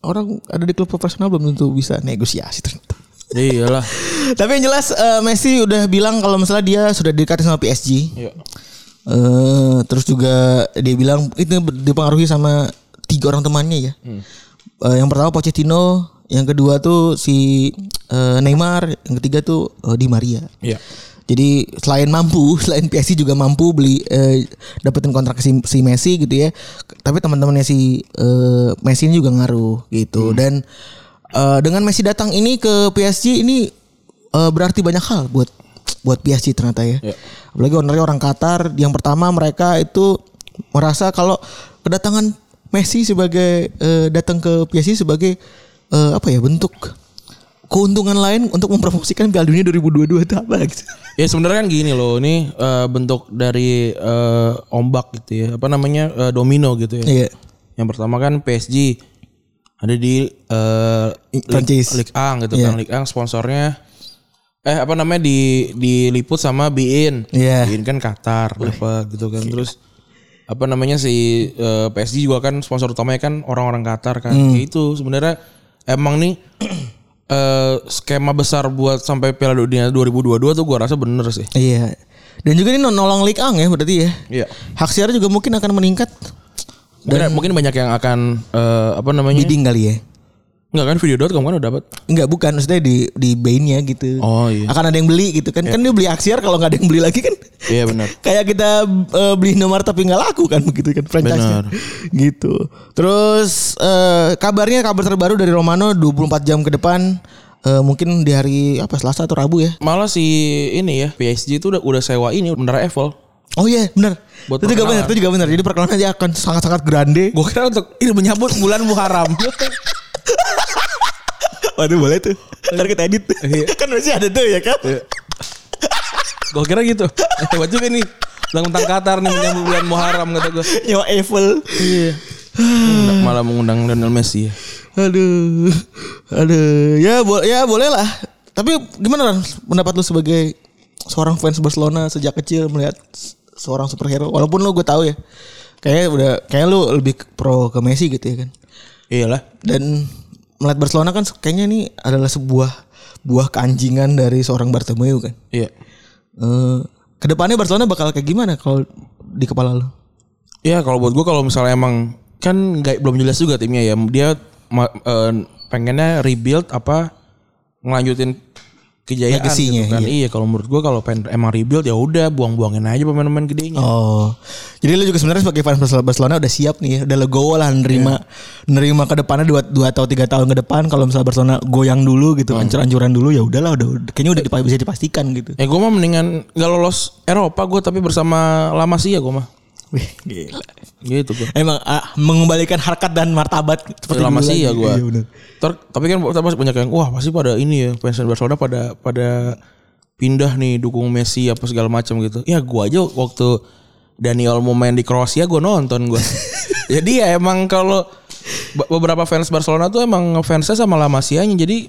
S3: orang ada di klub profesional belum tentu bisa negosiasi ternyata.
S2: Iyalah.
S3: Tapi yang jelas eh, Messi udah bilang kalau misalnya dia sudah dekat sama PSG.
S2: Iya.
S3: Eh, terus juga dia bilang itu dipengaruhi sama tiga orang temannya ya. Eh, yang pertama Pochettino, yang kedua tuh si eh, Neymar, yang ketiga tuh eh, Di Maria.
S2: Iya.
S3: Jadi selain mampu, selain PSG juga mampu beli eh, dapetin kontrak si, si Messi gitu ya. Tapi teman-temannya si eh, Messi ini juga ngaruh gitu. Dan eh, dengan Messi datang ini ke PSG ini eh, berarti banyak hal buat buat PSG ternyata ya.
S2: Iya.
S3: Apalagi ownernya orang Qatar. Yang pertama mereka itu merasa kalau kedatangan Messi sebagai eh, datang ke PSG sebagai eh, apa ya bentuk keuntungan lain untuk mempromosikan Piala Dunia 2022 itu apa gitu.
S2: Ya sebenarnya kan gini loh, ini eh, bentuk dari eh, ombak gitu ya, apa namanya eh, domino gitu ya.
S3: Iya.
S2: Yang pertama kan PSG ada di eh
S3: Prancis.
S2: 1 gitu
S3: Iya.
S2: kan, Ligue 1 sponsornya eh apa namanya di diliput sama Bein.
S3: Iya.
S2: Bein kan Qatar dapat gitu kan. Terus apa namanya si eh, PSG juga kan sponsor utamanya kan orang-orang Qatar kan.
S3: Hmm.
S2: Itu sebenarnya emang nih eh skema besar buat sampai Piala Dunia 2022 tuh gua rasa bener sih.
S3: Iya. Dan juga ini nolong Ligue 1 ya berarti ya.
S2: Iya.
S3: Hak siar juga mungkin akan meningkat.
S2: Mungkin, mungkin banyak yang akan eh, apa namanya?
S3: Bidding kali ya.
S2: Enggak kan video.com kan udah dapat.
S3: Enggak bukan maksudnya di di Bain-nya gitu.
S2: Oh, iya.
S3: Akan ada yang beli gitu kan. Kan dia beli Aksiar kalau nggak ada yang beli lagi kan.
S2: Iya benar.
S3: Kayak kita eh, beli nomor tapi nggak laku kan begitu kan franchise-nya.
S2: Benar.
S3: Gitu. Terus eh, kabarnya kabar terbaru dari Romano 24 jam ke depan eh, mungkin di hari apa Selasa atau Rabu ya.
S2: Malah si ini ya PSG itu udah udah sewa ini menara Eiffel.
S3: Oh iya benar.
S2: Buat
S3: itu juga benar, itu juga benar. Jadi perkenalan aja akan sangat-sangat grande.
S2: Gue kira untuk ini menyambut bulan Muharram.
S3: Waduh boleh tuh. Ntar kita edit. kan masih ada tuh ya kan.
S2: gue kira gitu. Hebat juga nih. Tentang Qatar nih menyambut bulan Muharram kata gue.
S3: Nyawa Eiffel.
S2: Iya. Malah mengundang Lionel Messi ya.
S3: Aduh. Aduh. Ya, bo ya boleh lah. Tapi gimana Ran? Pendapat lu sebagai seorang fans Barcelona sejak kecil melihat seorang superhero. Walaupun lu gue tahu ya. Kayaknya udah kayak lu lebih pro ke Messi gitu ya kan.
S2: Iyalah.
S3: Dan melihat Barcelona kan kayaknya ini adalah sebuah buah keanjingan dari seorang Bartomeu kan.
S2: Iya.
S3: Eh ke depannya Barcelona bakal kayak gimana kalau di kepala lu?
S2: Iya kalau buat gue kalau misalnya emang kan nggak belum jelas juga timnya ya. Dia eh, pengennya rebuild apa ngelanjutin kejayaan
S3: Legasinya,
S2: gitu kan. Iya, kalau menurut gue kalau pengen emang rebuild ya udah buang-buangin aja pemain-pemain gedenya.
S3: Oh, jadi lu juga sebenarnya sebagai fans Barcelona- udah siap nih, ya, udah legowo lah nerima nerima ke depannya dua, dua atau tiga tahun ke depan kalau misalnya Barcelona goyang dulu gitu, hancur-hancuran dulu ya udahlah, udah, kayaknya udah dipa- bisa dipastikan gitu.
S2: Ya gue mah mendingan nggak lolos Eropa gue tapi bersama lama sih ya gue mah.
S3: Gila.
S2: Gitu gue.
S3: Emang ah, mengembalikan harkat dan martabat seperti
S2: lama
S3: dulu
S2: sih ya gue.
S3: Iya, bener.
S2: tapi kan tapi banyak yang wah pasti pada ini ya fans Barcelona pada pada pindah nih dukung Messi apa segala macam gitu. Ya gue aja waktu Daniel mau main di Kroasia gue nonton gue. jadi ya emang kalau be- beberapa fans Barcelona tuh emang fansnya sama La Masia-nya jadi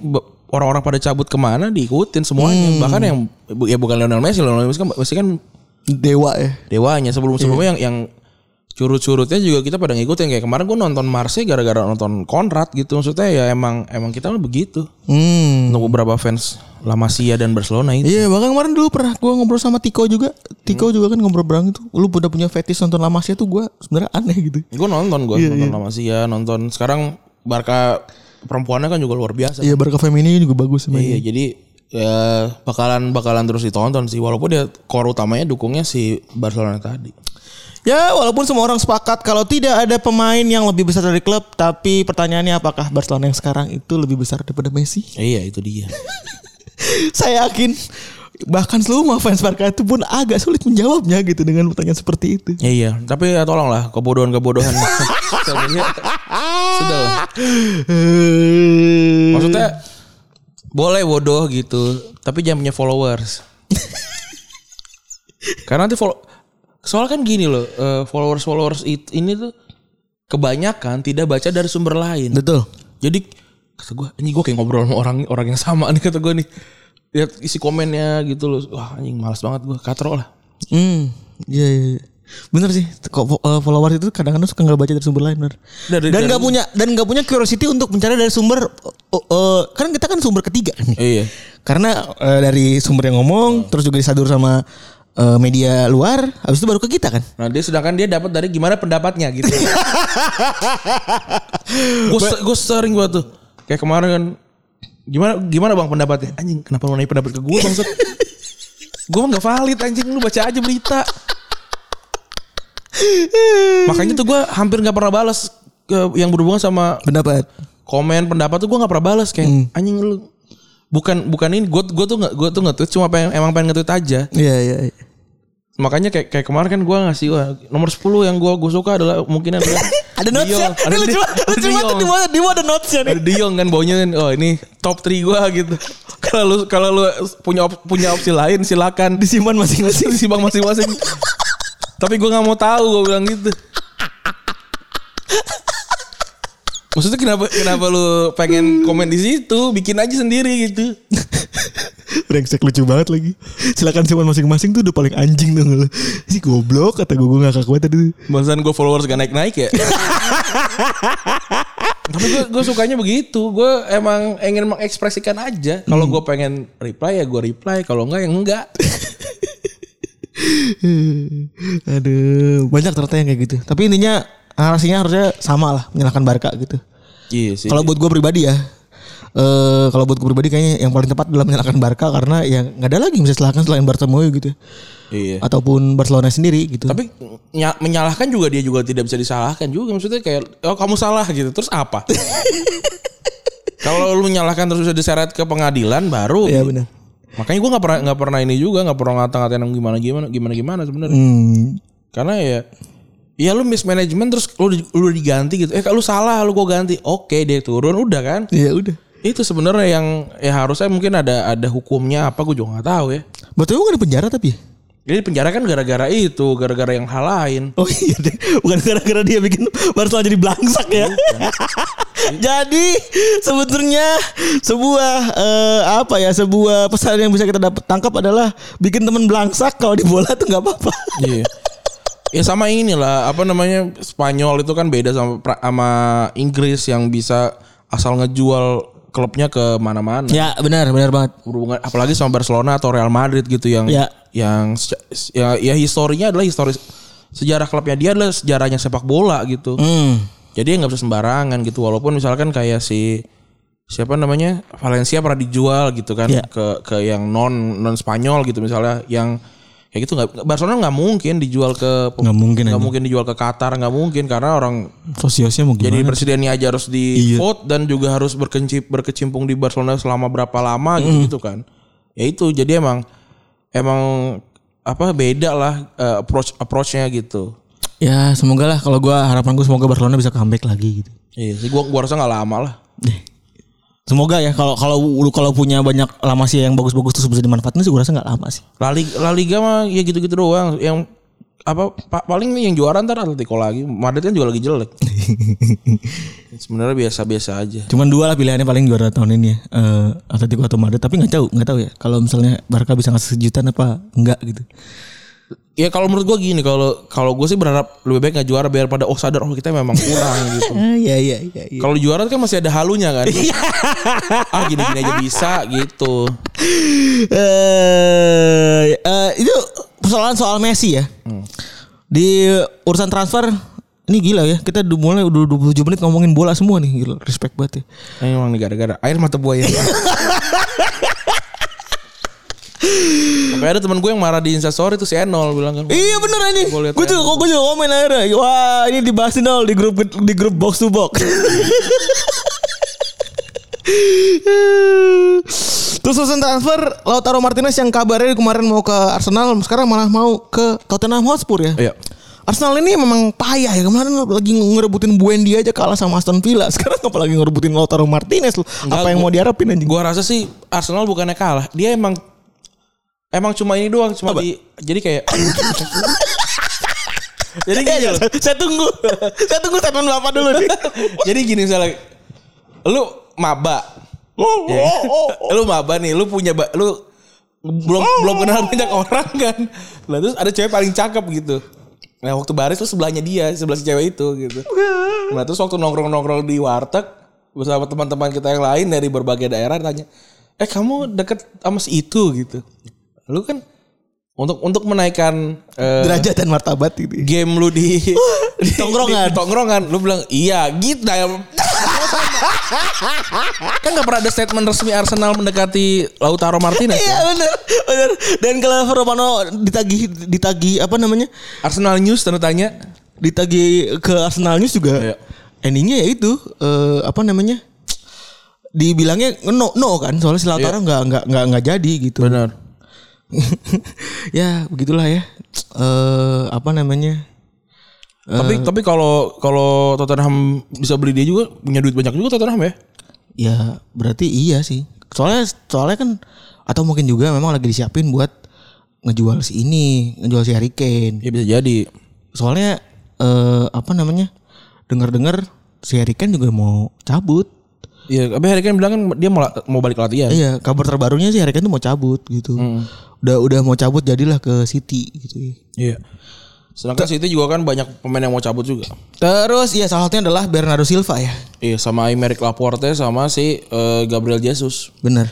S2: orang-orang pada cabut ke mana diikutin semuanya. Bahkan yang ya bukan Lionel Messi, Lionel Messi kan, Messi kan
S3: Dewa ya.
S2: dewanya sebelum sebelumnya yang yang curut-curutnya juga kita pada ngikutin. Kayak kemarin gue nonton Marseille gara-gara nonton Konrad gitu. Maksudnya ya emang emang kita mah begitu.
S3: Hmm.
S2: untuk beberapa fans La Masia dan Barcelona itu.
S3: Iya bahkan kemarin dulu pernah gue ngobrol sama Tiko juga. Tiko juga kan ngobrol bareng itu. Lu udah punya fetish nonton La Masia tuh gue sebenarnya aneh gitu.
S2: Gue nonton gue nonton La Masia nonton. Sekarang Barca perempuannya kan juga luar biasa.
S3: Iya Barca Femini juga bagus
S2: iya jadi ya bakalan bakalan terus ditonton sih walaupun dia core utamanya dukungnya si Barcelona tadi.
S3: Ya walaupun semua orang sepakat kalau tidak ada pemain yang lebih besar dari klub Tapi pertanyaannya apakah Barcelona yang sekarang itu lebih besar daripada Messi?
S2: iya itu dia.
S3: Saya yakin bahkan seluruh fans Barca itu pun agak sulit menjawabnya gitu dengan pertanyaan seperti itu.
S2: Ya, iya. Tapi ya tolonglah kebodohan-kebodohan. Sudah. Maksudnya boleh bodoh gitu, tapi jangan punya followers. Karena nanti follow soal kan gini loh, followers followers ini tuh kebanyakan tidak baca dari sumber lain.
S3: Betul
S2: Jadi kata gue, ini gue kayak ngobrol sama orang orang yang sama nih kata gue nih. lihat isi komennya gitu loh. Wah anjing males banget gue katro lah.
S3: Hmm, iya iya. iya. Bener sih, kok eh, followers itu kadang-kadang suka nggak baca dari sumber lain, bener.
S2: Dari-
S3: dan nggak punya dan nggak punya curiosity untuk mencari dari sumber, oh, eh, kan kita kan sumber ketiga nih.
S2: Iya.
S3: Karena eh, dari sumber yang ngomong, terus juga disadur sama eh, media luar, habis itu baru ke kita kan.
S2: Nah dia sedangkan dia dapat dari gimana pendapatnya gitu. gue sering gue tuh kayak kemarin kan gimana gimana bang pendapatnya anjing kenapa lu nanya pendapat ke gue bang gue nggak valid anjing lu baca aja berita makanya tuh gue hampir nggak pernah balas ke yang berhubungan sama
S3: Pendapat.
S2: komen pendapat tuh gue nggak pernah balas kayak anjing lu bukan bukan ini gue gue tuh nggak gue tuh nge-tweet cuma pengen emang pengen nge-tweet aja
S3: Iya iya. iya.
S2: makanya kayak kayak kemarin kan gue ngasih wah, nomor 10 yang gue gue suka adalah mungkin adalah
S3: Ada notes ya?
S2: Ada
S3: Ini lucu lucu banget di mana di mana ada notesnya nih.
S2: ada De Jong kan baunya kan oh ini top 3 gue gitu kalau lu kalau lu punya op- punya opsi lain silakan
S3: Disimpan masing-masing.
S2: disimbang masing-masing tapi gue nggak mau tahu gue bilang gitu Maksudnya kenapa kenapa lu pengen komen di situ? Bikin aja sendiri gitu.
S3: Brengsek lucu banget lagi. Silakan simpan masing-masing tuh udah paling anjing tuh lu. Si goblok kata gue gue gak kuat tadi.
S2: Bahasan gue followers gak naik-naik ya. Tapi gue gue sukanya begitu. Gue emang ingin mengekspresikan aja. Kalau gue pengen reply ya gue reply. Kalau enggak ya enggak.
S3: Aduh, banyak ternyata yang kayak gitu. Tapi intinya narasinya harusnya sama lah menyalahkan Barca gitu.
S2: Iya sih.
S3: Kalau buat gue pribadi ya, eh kalau buat gue pribadi kayaknya yang paling tepat adalah menyalahkan Barca karena ya nggak ada lagi yang bisa disalahkan selain Bartomeu gitu,
S2: iya.
S3: ataupun Barcelona sendiri gitu.
S2: Tapi ny- menyalahkan juga dia juga tidak bisa disalahkan juga. Maksudnya kayak oh kamu salah gitu. Terus apa? Kalau lu menyalahkan terus bisa diseret ke pengadilan baru.
S3: Iya benar.
S2: Makanya gue nggak pernah nggak pernah ini juga nggak pernah ngata-ngatain yang gimana gimana gimana gimana sebenarnya.
S3: Hmm,
S2: Karena ya Ya lu mismanagement terus lu, lu diganti gitu. Eh kalau salah lu gua ganti. Oke dia turun udah kan.
S3: Iya udah.
S2: Itu sebenarnya yang ya harusnya mungkin ada ada hukumnya apa gue juga nggak tahu ya.
S3: Bartomeu kan di penjara tapi.
S2: Jadi penjara kan gara-gara itu, gara-gara yang hal lain.
S3: Oh iya deh, bukan gara-gara dia bikin Barcelona jadi belangsak ya. jadi sebetulnya sebuah eh, apa ya sebuah pesan yang bisa kita dapat tangkap adalah bikin temen belangsak kalau di bola tuh nggak apa-apa.
S2: Iya. Ya sama inilah apa namanya Spanyol itu kan beda sama sama Inggris yang bisa asal ngejual klubnya ke mana-mana.
S3: ya benar benar banget.
S2: Berhubungan apalagi sama Barcelona atau Real Madrid gitu yang
S3: Ya.
S2: Yang ya, ya historinya adalah historis sejarah klubnya dia adalah sejarahnya sepak bola gitu.
S3: Hmm.
S2: Jadi nggak bisa sembarangan gitu. Walaupun misalkan kayak si siapa namanya? Valencia pernah dijual gitu kan
S3: Ya.
S2: ke ke yang non non Spanyol gitu misalnya. Yang kayak gitu nggak Barcelona nggak mungkin dijual ke
S3: Nggak mungkin
S2: nggak mungkin dijual ke Qatar nggak mungkin. Karena orang
S3: Sosiosnya mau
S2: jadi presidennya aja harus di vote dan juga harus berkencip berkecimpung di Barcelona selama berapa lama gitu gitu kan. Ya itu jadi emang emang apa beda lah eh, approach approachnya gitu
S3: Ya semoga lah kalau gua harapan gue semoga Barcelona bisa comeback lagi gitu.
S2: iya sih gua gua rasa nggak lama lah.
S3: Semoga ya kalau kalau kalau punya banyak lama sih yang bagus-bagus terus bisa dimanfaatin sih gue rasa nggak lama sih.
S2: La Liga, La Liga mah ya gitu-gitu doang. Yang apa pa- paling yang juara ntar Atletico lagi. Madrid kan juga lagi jelek. Sebenarnya biasa-biasa aja.
S3: Cuman dua lah pilihannya paling juara tahun ini ya. Eh, Atletico atau Madrid. Tapi nggak tahu, nggak tahu ya. Kalau misalnya Barca bisa ngasih sejutan apa enggak gitu.
S2: Ya kalau menurut gua gini, kalau kalau gue sih berharap lebih baik nggak juara biar pada oh sadar oh kita memang kurang gitu.
S3: Iya iya iya. iya.
S2: Kalau juara kan masih ada halunya kan. ah gini-gini aja bisa gitu.
S3: Eh, eh, itu persoalan soal Messi ya. Di urusan transfer ini gila ya. Kita udah mulai udah 27 menit ngomongin bola semua nih. Gila, respect banget ya.
S2: Ini emang nih gara-gara air mata buaya. Sampai ada teman gue yang marah di Instastory tuh si Enol bilang kan.
S3: Iya bener anjing.
S2: Liat
S3: Gue juga, gue juga komen akhirnya. Wah ini dibahasin dong di grup di grup box to box. Terus urusan transfer Lautaro Martinez yang kabarnya kemarin mau ke Arsenal sekarang malah mau ke Tottenham Hotspur ya.
S2: Iya.
S3: Arsenal ini memang payah ya kemarin lagi ngerebutin Buendia aja kalah sama Aston Villa. Sekarang apalagi ngerebutin Lautaro Martinez.
S2: Enggak,
S3: Apa yang
S2: gua-
S3: mau diharapin anjing?
S2: Gua rasa sih Arsenal bukannya kalah, dia emang emang cuma ini doang, cuma di jadi kayak jadi gini
S3: Iya,
S2: loh.
S3: saya, saya tunggu. saya tunggu statement Bapak dulu nih.
S2: Jadi gini misalnya lu maba Ya. lu maba nih, lu punya lu belum belum kenal banyak orang kan. Lah terus ada cewek paling cakep gitu. Nah waktu baris tuh sebelahnya dia, sebelah si cewek itu gitu. Nah terus waktu nongkrong-nongkrong di warteg bersama teman-teman kita yang lain dari berbagai daerah tanya, eh kamu deket sama si itu gitu. Lu kan untuk untuk menaikkan eh,
S3: Derajat dan martabat itu.
S2: game lu di, di
S3: tongkrongan.
S2: di tongkrongan lu bilang iya gitu ya kan gak pernah ada statement resmi Arsenal mendekati Lautaro Martinez
S3: Iya
S2: kan?
S3: benar, benar. Dan kalau Romano ditagih ditagih apa namanya?
S2: Arsenal News tanda tanya
S3: Ditagih ke Arsenal News juga.
S2: Iya.
S3: Endingnya ya itu eh, apa namanya? Dibilangnya no no kan soalnya si Lautaro nggak nggak nggak nggak jadi gitu.
S2: benar
S3: ya begitulah ya. Eh apa namanya?
S2: Tapi tapi kalau kalau Tottenham bisa beli dia juga punya duit banyak juga Tottenham ya
S3: Ya berarti iya sih. Soalnya soalnya kan atau mungkin juga memang lagi disiapin buat ngejual si ini, ngejual si Harry Kane.
S2: ya bisa jadi
S3: Soalnya eh apa namanya? Dengar-dengar si Harry Kane juga mau cabut.
S2: Iya, tapi Harry Kane bilang kan dia mau mau balik latihan.
S3: Iya, kabar terbarunya sih Harry Kane tuh mau cabut gitu. Udah udah mau cabut jadilah ke City gitu ya.
S2: Iya. Sedangkan City juga kan banyak pemain yang mau cabut juga.
S3: Terus ya salah satunya adalah Bernardo Silva ya.
S2: Iya, sama Aymeric Laporte sama si eh, Gabriel Jesus.
S3: Bener.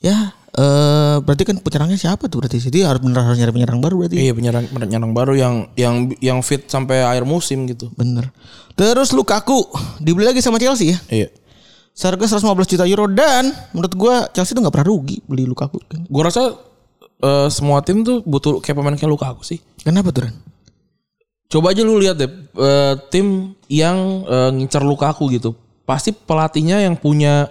S3: Ya, eh berarti kan penyerangnya siapa tuh berarti City harus bener harus nyari penyerang baru berarti.
S2: Iya, penyerang penyerang baru yang yang yang fit sampai akhir musim gitu.
S3: Bener. Terus Lukaku dibeli lagi sama Chelsea ya.
S2: Iya.
S3: Seharga 115 juta euro dan menurut gua Chelsea tuh nggak pernah rugi beli Lukaku.
S2: Gua rasa eh, semua tim tuh butuh kayak pemain kayak Lukaku sih.
S3: Kenapa tuh Ran?
S2: Coba aja lu lihat deh eh, tim yang eh, ngincar Lukaku gitu. Pasti pelatihnya yang punya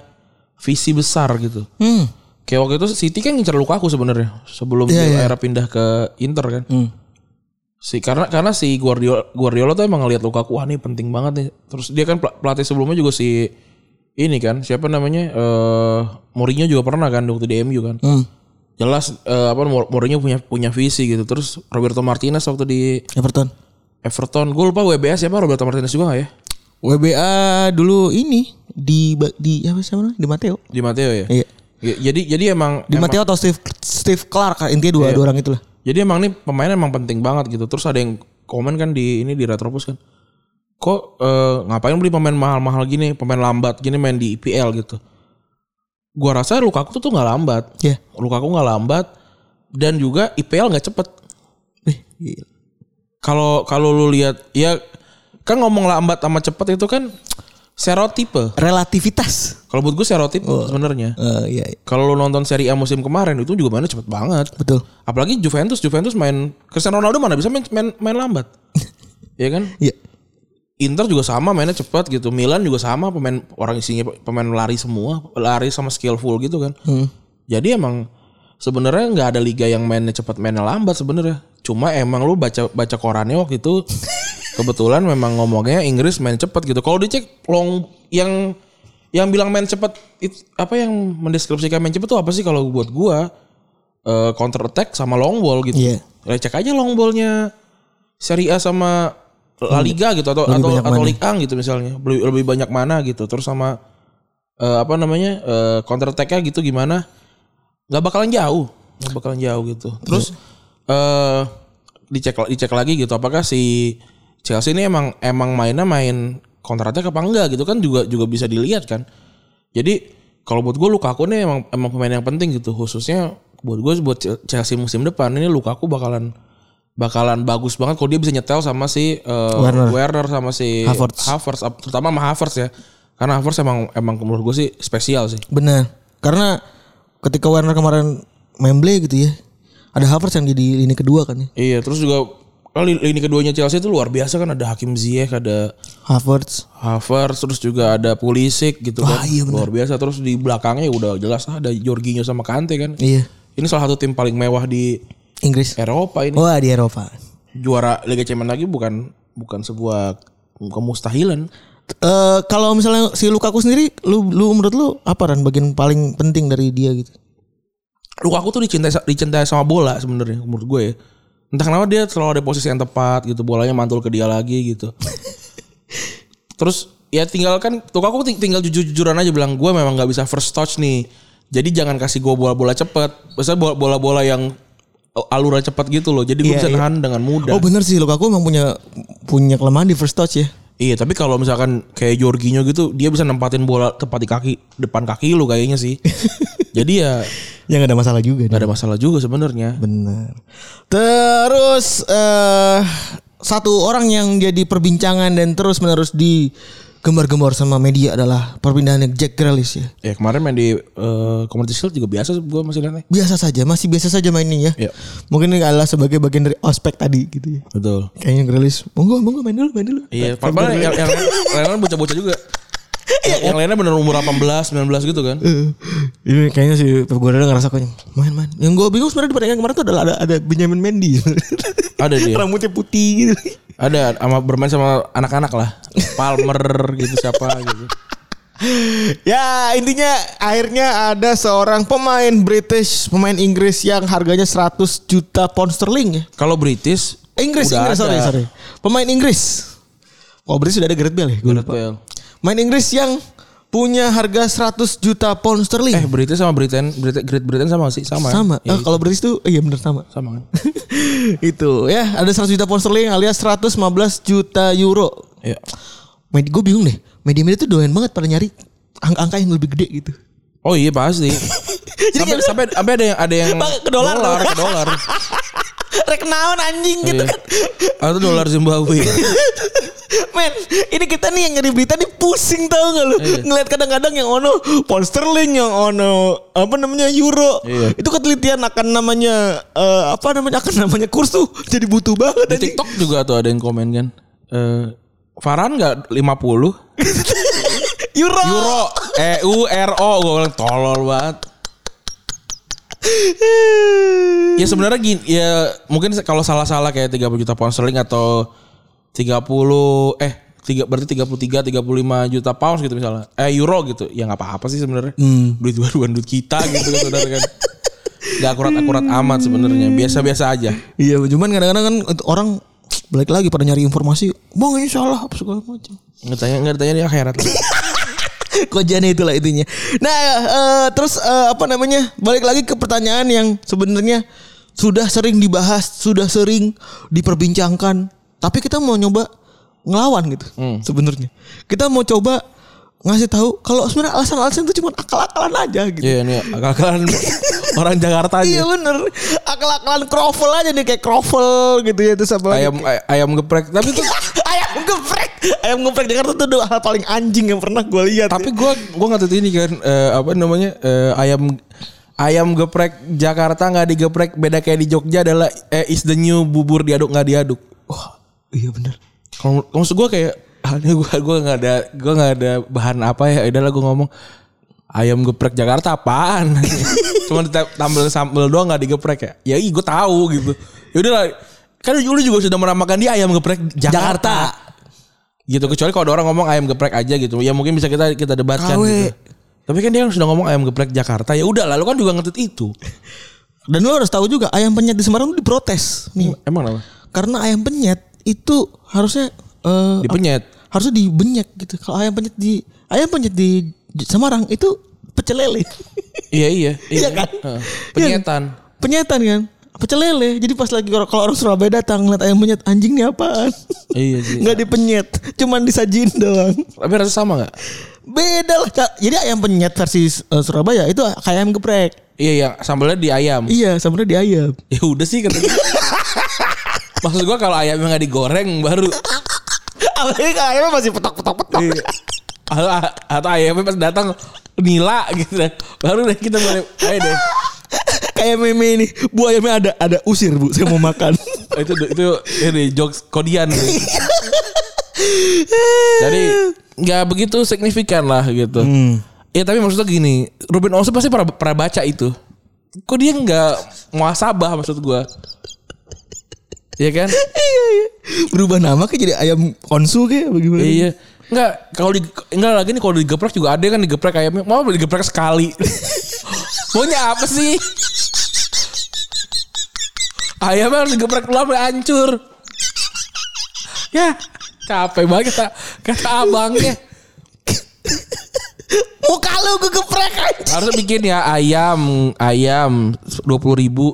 S2: visi besar gitu.
S3: Hmm.
S2: Kayak waktu itu City kan ngincar Lukaku sebenarnya sebelum
S3: Iya,
S2: dia
S3: iya.
S2: era pindah ke Inter kan.
S3: Hmm.
S2: Si karena karena si Guardiola Guardiola tuh emang ngeliat Lukaku wah nih penting banget nih. Terus dia kan pel- pelatih sebelumnya juga si ini kan siapa namanya eh Mourinho juga pernah kan waktu di MU kan.
S3: Hmm.
S2: Jelas eh, apa Mou- Mourinho punya punya visi gitu. Terus Roberto Martinez waktu di
S3: Everton.
S2: Everton, gue lupa WBS siapa Roberto Martinez juga gak ya?
S3: WBA dulu ini di di apa sih namanya? Di Matteo.
S2: Di Matteo ya.
S3: Iya.
S2: Ya, jadi jadi emang
S3: Di
S2: emang-
S3: Matteo atau Steve Steve Clark intinya dua, dua orang itulah.
S2: Jadi emang nih pemain emang penting banget gitu. Terus ada yang komen kan di ini di Retropus kan. Kok eh, ngapain beli pemain mahal-mahal gini, pemain lambat gini main di IPL gitu. Gua rasa Lukaku tuh tuh nggak lambat.
S3: Iya.
S2: Lukaku nggak lambat dan juga IPL nggak cepet. Kalau kalau lu lihat ya kan ngomong lambat sama cepet itu kan stereotipe.
S3: relativitas.
S2: Kalau buat gue stereotipe sebenarnya.
S3: Eh, iya, iya.
S2: Kalau lu nonton Serie A musim kemarin itu juga mainnya cepet banget.
S3: betul.
S2: Apalagi Juventus, Juventus main Cristiano Ronaldo mana bisa main main, main lambat. Iya kan?
S3: Iya.
S2: Inter juga sama mainnya cepat gitu. Milan juga sama pemain orang isinya pemain lari semua, lari sama skillful gitu kan.
S3: Hmm.
S2: Jadi emang sebenarnya nggak ada liga yang mainnya cepat mainnya lambat sebenarnya. Cuma emang lu baca baca korannya waktu itu kebetulan memang ngomongnya Inggris main cepat gitu. Kalau dicek long yang yang bilang main cepat apa yang mendeskripsikan main cepat tuh apa sih kalau buat gua Eh, counter attack sama long ball gitu.
S3: Iya.
S2: Ya, cek aja long ballnya Serie A sama La Liga gitu atau atau atau? Ligue 1 gitu misalnya. Lebih, lebih banyak mana gitu. Terus sama eh, apa namanya? eh, counter attack-nya gitu gimana? nggak bakalan jauh. nggak bakalan jauh gitu. Terus eh dicek dicek lagi gitu apakah si Chelsea ini emang emang mainnya main counter attack apa enggak gitu kan juga juga bisa dilihat kan. Jadi kalau buat gue Lukaku nih emang emang pemain yang penting gitu khususnya buat gue buat Chelsea musim depan ini Lukaku bakalan bakalan bagus banget kalau dia bisa nyetel sama si eh,
S3: Werner.
S2: Werner sama si
S3: Havertz.
S2: Havertz terutama sama Havertz ya. Karena Havertz emang emang menurut gue sih spesial sih.
S3: Benar. Karena ketika Werner kemarin memble gitu ya. Ada Havertz yang jadi lini kedua kan ya.
S2: Iya, terus juga li- lini keduanya Chelsea itu luar biasa kan ada Hakim Ziyech, ada
S3: Havertz.
S2: Havertz, terus juga ada Pulisic gitu
S3: Wah,
S2: kan.
S3: iya
S2: luar biasa terus di belakangnya udah jelas ada Jorginho sama Kante kan.
S3: Iya.
S2: Ini salah satu tim paling mewah di
S3: Inggris.
S2: Eropa ini.
S3: Wah di Eropa.
S2: Juara Liga Champions lagi bukan bukan sebuah kemustahilan.
S3: Eh kalau misalnya si Lukaku sendiri, lu lu menurut lu apa kan bagian paling penting dari dia gitu?
S2: Lukaku tuh dicintai dicintai sama bola sebenarnya menurut gue ya. Entah kenapa dia selalu ada posisi yang tepat gitu, bolanya mantul ke dia lagi gitu. Terus ya tinggal kan tuh aku ting- tinggal jujur-jujuran aja bilang gue memang nggak bisa first touch nih. Jadi jangan kasih gue bola-bola cepet. Biasanya bola- bola-bola yang uh, alurnya cepat gitu loh. Jadi gue
S3: Iya,
S2: bisa
S3: iya.
S2: nahan dengan mudah.
S3: Oh bener sih Lukaku emang punya punya kelemahan di first touch ya.
S2: Iya, tapi kalau misalkan kayak Jorginho gitu, dia bisa nempatin bola tepat di kaki depan kaki lu kayaknya sih. Jadi ya
S3: Ya nggak ada masalah juga.
S2: nggak ada masalah juga sebenarnya.
S3: Benar. Terus eh satu orang yang jadi perbincangan dan terus menerus di gembar-gembar sama media adalah perpindahannya Jack Grealish ya.
S2: Ya kemarin main di uh, Community Shield juga biasa gue masih lihatnya.
S3: Biasa saja, masih biasa saja mainnya ya.
S2: Iya.
S3: Mungkin ini adalah sebagai bagian dari ospek tadi gitu ya.
S2: Betul.
S3: Kayaknya Grealish, monggo monggo main dulu, main dulu.
S2: Iya, yang, yang, yang lain bocah-bocah juga. Yang, yang lainnya bener umur 18, 19 gitu kan.
S3: Eh, ini kayaknya si Pep Guardiola ngerasa kok main main. Yang gue bingung sebenarnya di pertandingan kemarin tuh adalah ada ada Benjamin Mendy.
S2: Ada dia.
S3: Rambutnya putih gitu.
S2: Ada sama bermain sama anak-anak lah. Palmer gitu siapa gitu.
S3: Ya intinya akhirnya ada seorang pemain British, pemain Inggris yang harganya 100 juta pound sterling ya.
S2: Kalau British
S3: Inggris,
S2: udah
S3: Inggris,
S2: ada.
S3: sorry, sorry. Pemain Inggris. Oh British sudah ada Gareth Bale ya? Gue lupa.
S2: Well.
S3: Main Inggris yang punya harga 100 juta pound sterling.
S2: Eh British sama Britain, Britain Great Britain sama sih sama.
S3: sama.
S2: Ya,
S3: Ah, kalau British tuh iya bener sama.
S2: sama kan.
S3: itu ya ada 100 juta pound sterling alias 115 juta euro.
S2: Ya.
S3: Media gue bingung deh. Media-media tuh doyan banget pada nyari angka-angka yang lebih gede gitu.
S2: Oh iya pasti.
S3: Jadi
S2: sampai, sampai sampai ada yang ada yang
S3: ke dolar.
S2: ke dolar.
S3: rek naon anjing gitu
S2: Iya.
S3: kan.
S2: Atau dolar Zimbabwe.
S3: Men, ini kita nih yang nyari berita nih pusing tau gak lu?
S2: Iya.
S3: Ngeliat kadang-kadang yang ono pound sterling, yang ono apa namanya euro.
S2: Iya.
S3: Itu ketelitian akan namanya eh, apa namanya akan namanya kurs tuh jadi butuh banget.
S2: Di. TikTok juga tuh ada yang komen kan. Eh Farhan nggak 50
S3: Euro.
S2: euro E U R O gue bilang tolol banget. Ya sebenarnya gini ya mungkin kalau salah-salah kayak 30 juta pound sterling atau 30 eh tiga berarti 33 35 juta pounds gitu misalnya. Eh euro gitu. Ya nggak apa-apa sih sebenarnya. Duit baruan duit kita gitu kan saudara kan. Gak akurat-akurat amat sebenarnya. Biasa-biasa aja.
S3: Iya, cuman kadang-kadang kan orang balik lagi pada nyari informasi. Bang ini salah apa segala macam.
S2: Nggak tanya nggak tanya dia akhirat.
S3: Kojannya itulah intinya. Nah, eh, terus eh, apa namanya? Balik lagi ke pertanyaan yang sebenarnya sudah sering dibahas, sudah sering diperbincangkan, tapi kita mau nyoba ngelawan gitu. Sebenarnya. Kita mau coba ngasih tahu kalau sebenarnya alasan-alasan itu cuma akal-akalan aja gitu.
S2: Iya ini akal-akalan orang Jakarta
S3: Iya
S2: aja.
S3: bener Akal-akalan kroffel aja nih Kayak kroffel gitu ya apa lagi?
S2: Ayam ay- ayam geprek. Tapi tuh
S3: Ayam geprek Ayam geprek Jakarta tuh udah hal paling anjing Yang pernah gue lihat
S2: tapi gua gua nggak tahu ini kan eh, apa namanya eh, ayam ayam geprek Jakarta nggak digeprek beda kayak di Jogja adalah eh, is the new bubur diaduk nggak diaduk.
S3: Wah iya bener.
S2: Kalau maksud gua kayak halnya gua gua nggak ada gua nggak ada bahan apa ya. Udahlah gua ngomong ayam geprek Jakarta apaan? Cuma ditambal sambal doang nggak digeprek ya. Ya iya gue tahu gitu. Ya udahlah kan lu juga sudah menamakan dia ayam geprek Jakarta, gitu kecuali kalau ada orang ngomong ayam geprek aja gitu. Ya mungkin bisa kita kita debatkan
S3: Kawe.
S2: gitu. Tapi kan dia sudah ngomong ayam geprek Jakarta. Ya udah lalu kan juga ngetut itu.
S3: Dan lo harus tahu juga Ayam penyet di Semarang tuh diprotes. Nih.
S2: Emang apa
S3: Karena ayam penyet Itu harusnya eh,
S2: dipenyet.
S3: Harusnya dibenyek gitu. Kalau ayam penyet di Ayam penyet di Semarang Itu pecel lele.
S2: Iya iya
S3: Iya kan?
S2: Heeh. penyetan.
S3: Penyetan kan? Pecel lele. Jadi pas lagi kalau- orang Surabaya datang Ngeliat ayam penyet Anjing nih apaan?
S2: Iya sih
S3: Nggak dipenyet Cuman disajin doang.
S2: Tapi rasa sama nggak?
S3: Beda lah. Jadi ayam penyet versi eh, Surabaya Itu kayak ayam geprek.
S2: Iya yang sambalnya di ayam.
S3: Iya sebenarnya di ayam.
S2: Ya udah sih katanya. Maksud gua kalau ayamnya nggak digoreng baru
S3: Apalagi kalau ayamnya masih petok-petok-petok
S2: Iya. atau, atau ayamnya pas datang nila gitu deh. Baru deh kita boleh ayo deh.
S3: Kayak meme ini Bu ayamnya ada ada usir bu Saya mau makan
S2: itu itu ini jokes kodian. Jadi nggak begitu signifikan lah gitu. Ya tapi maksudnya gini, Ruben Onsu pasti pernah, pernah baca itu. Kok dia nggak muasabah maksud gua? Iya kan?
S3: Iya iya Berubah nama kayak jadi ayam konsu kayak bagaimana
S2: Iya. Enggak, kalau di enggak lagi nih kalau digeprek juga ada kan digeprek ayamnya. Mau digeprek sekali. Maunya apa sih? Ayamnya harus digeprek sampai hancur. Ya, capek banget kata, kata abangnya.
S3: lu gue geprek aja.
S2: Harus bikin ya ayam, ayam dua puluh ribu,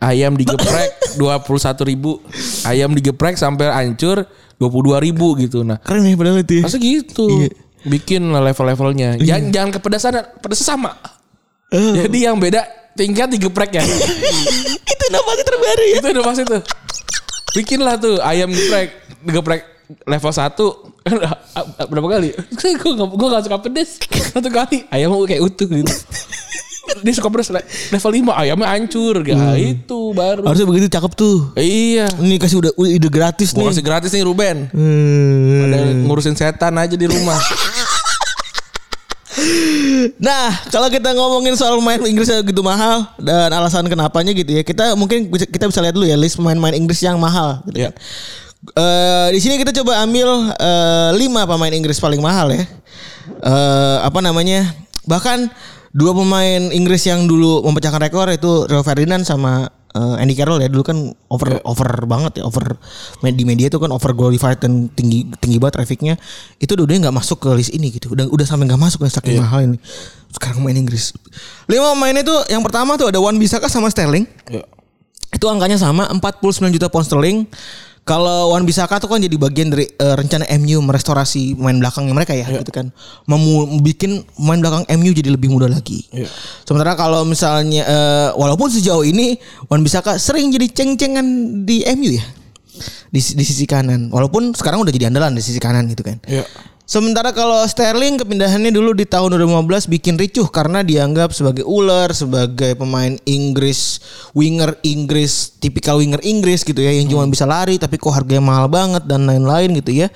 S2: ayam digeprek dua puluh satu ribu, ayam digeprek sampai hancur dua puluh dua ribu gitu. Nah,
S3: Keren ya padahal itu ya.
S2: masa gitu. Bikin level-levelnya. Jangan jangan kepedasan, pedas sama. Jadi yang beda tingkat digeprek ya.
S3: itu inovasi terbaru ya.
S2: itu udah pasti tuh. Bikin lah tuh ayam geprek, geprek level 1 berapa kali? gue gak, gue gak suka pedes Satu kali ayam kayak utuh gitu Dia suka level 5 ayamnya hancur ya, Itu baru
S3: Harusnya begitu cakep tuh.
S2: Iya
S3: Ini kasih udah ide gratis
S2: Gue
S3: nih.
S2: kasih gratis nih Ruben
S3: Hmm.
S2: Ada ngurusin setan aja di rumah
S3: Nah, kalau kita ngomongin soal pemain Inggris yang gitu mahal dan alasan kenapanya gitu ya, kita mungkin kita bisa lihat dulu ya list pemain-pemain Inggris yang mahal. Gitu
S2: Iya.
S3: kan. Eh, di sini kita coba ambil eh, lima pemain Inggris paling mahal ya. Eh, apa namanya? Bahkan dua pemain Inggris yang dulu memecahkan rekor itu Rio Ferdinand sama eh, Andy Carroll ya. Dulu kan over over banget ya over di media itu kan over glorified dan tinggi tinggi banget trafficnya. Itu udah nggak masuk ke list ini gitu. Udah udah sampai nggak masuk nih saking mahal ini. Sekarang main Inggris. Lima pemain itu yang pertama tuh ada Wan Bisaka sama Sterling.
S2: Iya.
S3: itu angkanya sama 49 juta pound sterling. Kalau Wan Bisaka tuh kan jadi bagian dari eh, rencana MU merestorasi pemain belakangnya mereka ya, gitu kan. Memu bikin pemain belakang MU jadi lebih mudah lagi.
S2: Iya.
S3: Sementara kalau misalnya eh, walaupun sejauh ini Wan Bisaka sering jadi ceng-cengan di MU ya. Di, di sisi kanan. Walaupun sekarang udah jadi andalan di sisi kanan gitu kan.
S2: Iya.
S3: Sementara kalau Sterling kepindahannya dulu di tahun 2015 bikin ricuh karena dianggap sebagai ular, sebagai pemain Inggris, winger Inggris, tipikal winger Inggris gitu ya yang cuma bisa lari tapi kok harganya mahal banget dan lain-lain gitu ya.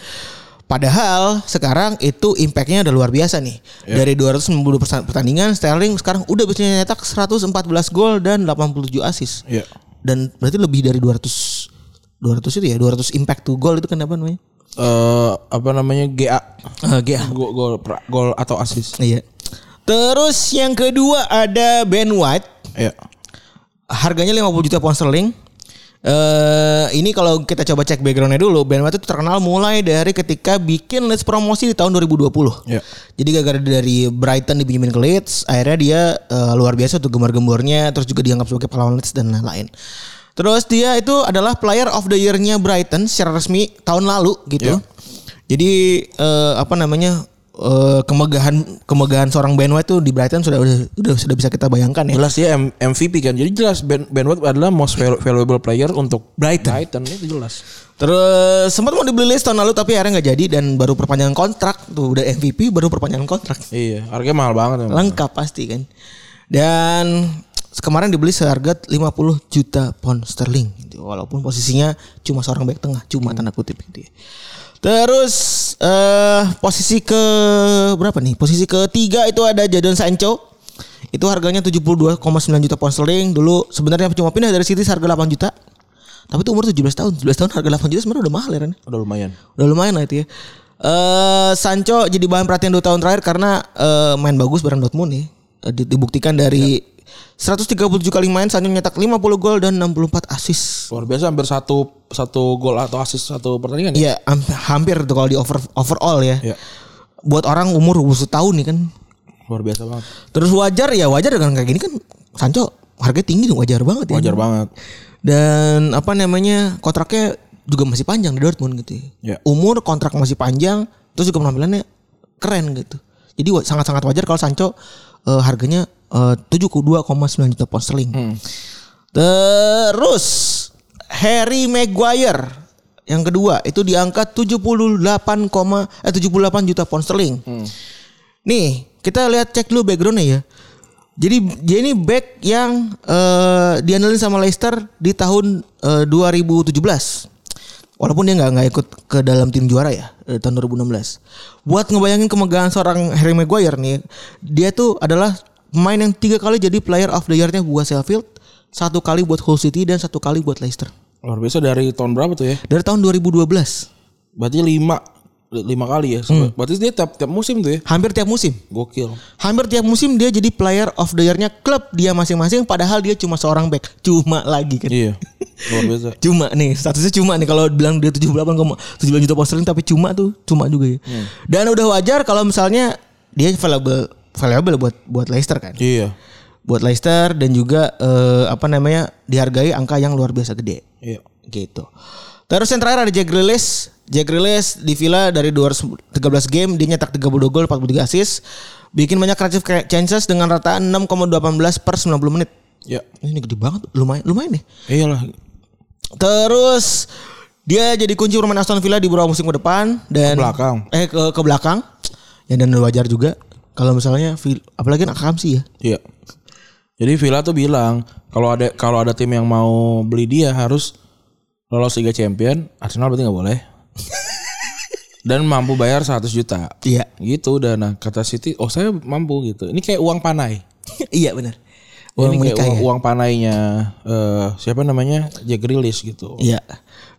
S3: Padahal sekarang itu impactnya udah luar biasa nih. Dari 290 persa- pertandingan Sterling sekarang udah bisa nyetak 114 gol dan 87 assist.
S2: Iya.
S3: Dan berarti lebih dari 200 200 itu ya, 200 impact to goal itu kan apa namanya?
S2: Eh, apa namanya GA
S3: Uh, GA.
S2: gol gol gol atau assist
S3: Iya. Terus yang kedua ada Ben White.
S2: Iya.
S3: Harganya 50 juta pound sterling. Eh ini kalau kita coba cek backgroundnya dulu, Ben White itu terkenal mulai dari ketika bikin Leeds promosi di tahun 2020.
S2: Iya.
S3: Jadi gara-gara dari Brighton dipinjemin ke Leeds, akhirnya dia eh, luar biasa tuh gemar-gembornya, terus juga dianggap sebagai pahlawan Leeds dan lain-lain. Terus dia itu adalah player of the year-nya Brighton secara resmi tahun lalu gitu.
S2: Iya.
S3: Jadi eh, apa namanya eh, kemegahan kemegahan seorang Ben White tuh di Brighton sudah udah, udah sudah bisa kita bayangkan ya.
S2: Jelas dia M- MVP kan. Jadi jelas Ben, ben White adalah most valu- valuable player untuk
S3: Brighton.
S2: Brighton itu jelas.
S3: Terus sempat mau dibeli Leeds tahun lalu tapi akhirnya nggak jadi dan baru perpanjangan kontrak tuh udah MVP baru perpanjangan kontrak.
S2: Iya, harganya mahal banget.
S3: Lengkap pasti kan. Dan kemarin dibeli seharga 50 juta pound sterling gitu. Walaupun posisinya cuma seorang back tengah, cuma tanda kutip gitu ya. Terus eh posisi ke berapa nih? Posisi ketiga itu ada Jadon Sancho. Itu harganya 72,9 juta pound sterling. Dulu sebenarnya cuma pindah dari City harga 8 juta. Tapi itu umur 17 tahun. 17 tahun harga 8 juta sebenarnya udah mahal ya Ren.
S2: Udah lumayan.
S3: Udah lumayan lah itu ya. Eh Sancho jadi bahan perhatian 2 tahun terakhir karena eh, main bagus bareng Dortmund nih. Eh, di- dibuktikan dari 137 kali main Sancho nyetak 50 gol dan 64 assist.
S2: Luar biasa hampir satu satu gol atau assist satu pertandingan ya.
S3: Iya, ham- hampir tuh kalau di over overall ya.
S2: Iya.
S3: Buat orang umur 20 tahun nih kan.
S2: Luar biasa banget.
S3: Terus wajar ya wajar dengan kayak gini kan Sancho harganya tinggi tuh wajar banget ya.
S2: Wajar banget.
S3: Dan apa namanya kontraknya juga masih panjang di Dortmund gitu ya.
S2: Ya.
S3: Umur kontrak masih panjang, terus juga penampilannya keren gitu. Jadi sangat-sangat wajar kalau Sancho eh, harganya eh, 72,9 juta pound sterling. Terus Harry Maguire yang kedua itu diangkat 78, eh 78 juta pound sterling. Nih, kita lihat cek dulu backgroundnya ya. Jadi dia ini back yang eh, diandalkan sama Leicester di tahun eh, 2017. Walaupun dia nggak nggak ikut ke dalam tim juara ya eh, tahun 2016. Buat ngebayangin kemegahan seorang Harry Maguire nih, dia tuh adalah pemain yang tiga kali jadi player of the year-nya buat Sheffield, satu kali buat Hull City dan satu kali buat Leicester.
S2: Luar biasa dari tahun berapa tuh ya?
S3: Dari tahun 2012.
S2: Berarti lima lima kali ya. Berarti dia tiap tiap musim tuh ya.
S3: Hampir tiap musim.
S2: Gokil.
S3: Hampir tiap musim dia jadi player of the year-nya klub dia masing-masing padahal dia cuma seorang back. Cuma lagi kan.
S2: Iya. Luar biasa.
S3: Cuma nih statusnya cuma nih kalau bilang dia 78,9 juta pound tapi cuma tuh cuma juga ya. Dan udah wajar kalau misalnya dia valuable valuable buat buat Leicester kan.
S2: Iya.
S3: Buat Leicester dan juga eh, apa namanya dihargai angka yang luar biasa gede
S2: Iya.
S3: gitu. Terus yang terakhir ada Jack Grealish. Jack Grealish di Villa dari 213 game dia nyetak 32 gol 43 assist. Bikin banyak creative chances dengan rataan 6,18 per 90 menit.
S2: Iya.
S3: Ini gede banget, lumayan lumayan nih.
S2: Iyalah.
S3: Terus dia jadi kunci permain Aston Villa di beberapa musim ke depan dan
S2: Ke belakang.
S3: Eh ke ke belakang. Ya dan wajar juga kalau misalnya apalagi anak Kamsi ya.
S2: Iya. Jadi Villa tuh bilang kalau ada kalau ada tim yang mau beli dia harus lolos Liga Champion, Arsenal berarti nggak boleh. Dan mampu bayar 100 juta.
S3: Iya.
S2: Gitu udah nah kata City, oh saya mampu gitu. Ini kayak uang panai.
S3: iya benar.
S2: Ini
S3: Uang
S2: kayak
S3: menikah
S2: uang,
S3: ya.
S2: uang panainya eh, siapa namanya? Jack Grealish gitu.
S3: Iya.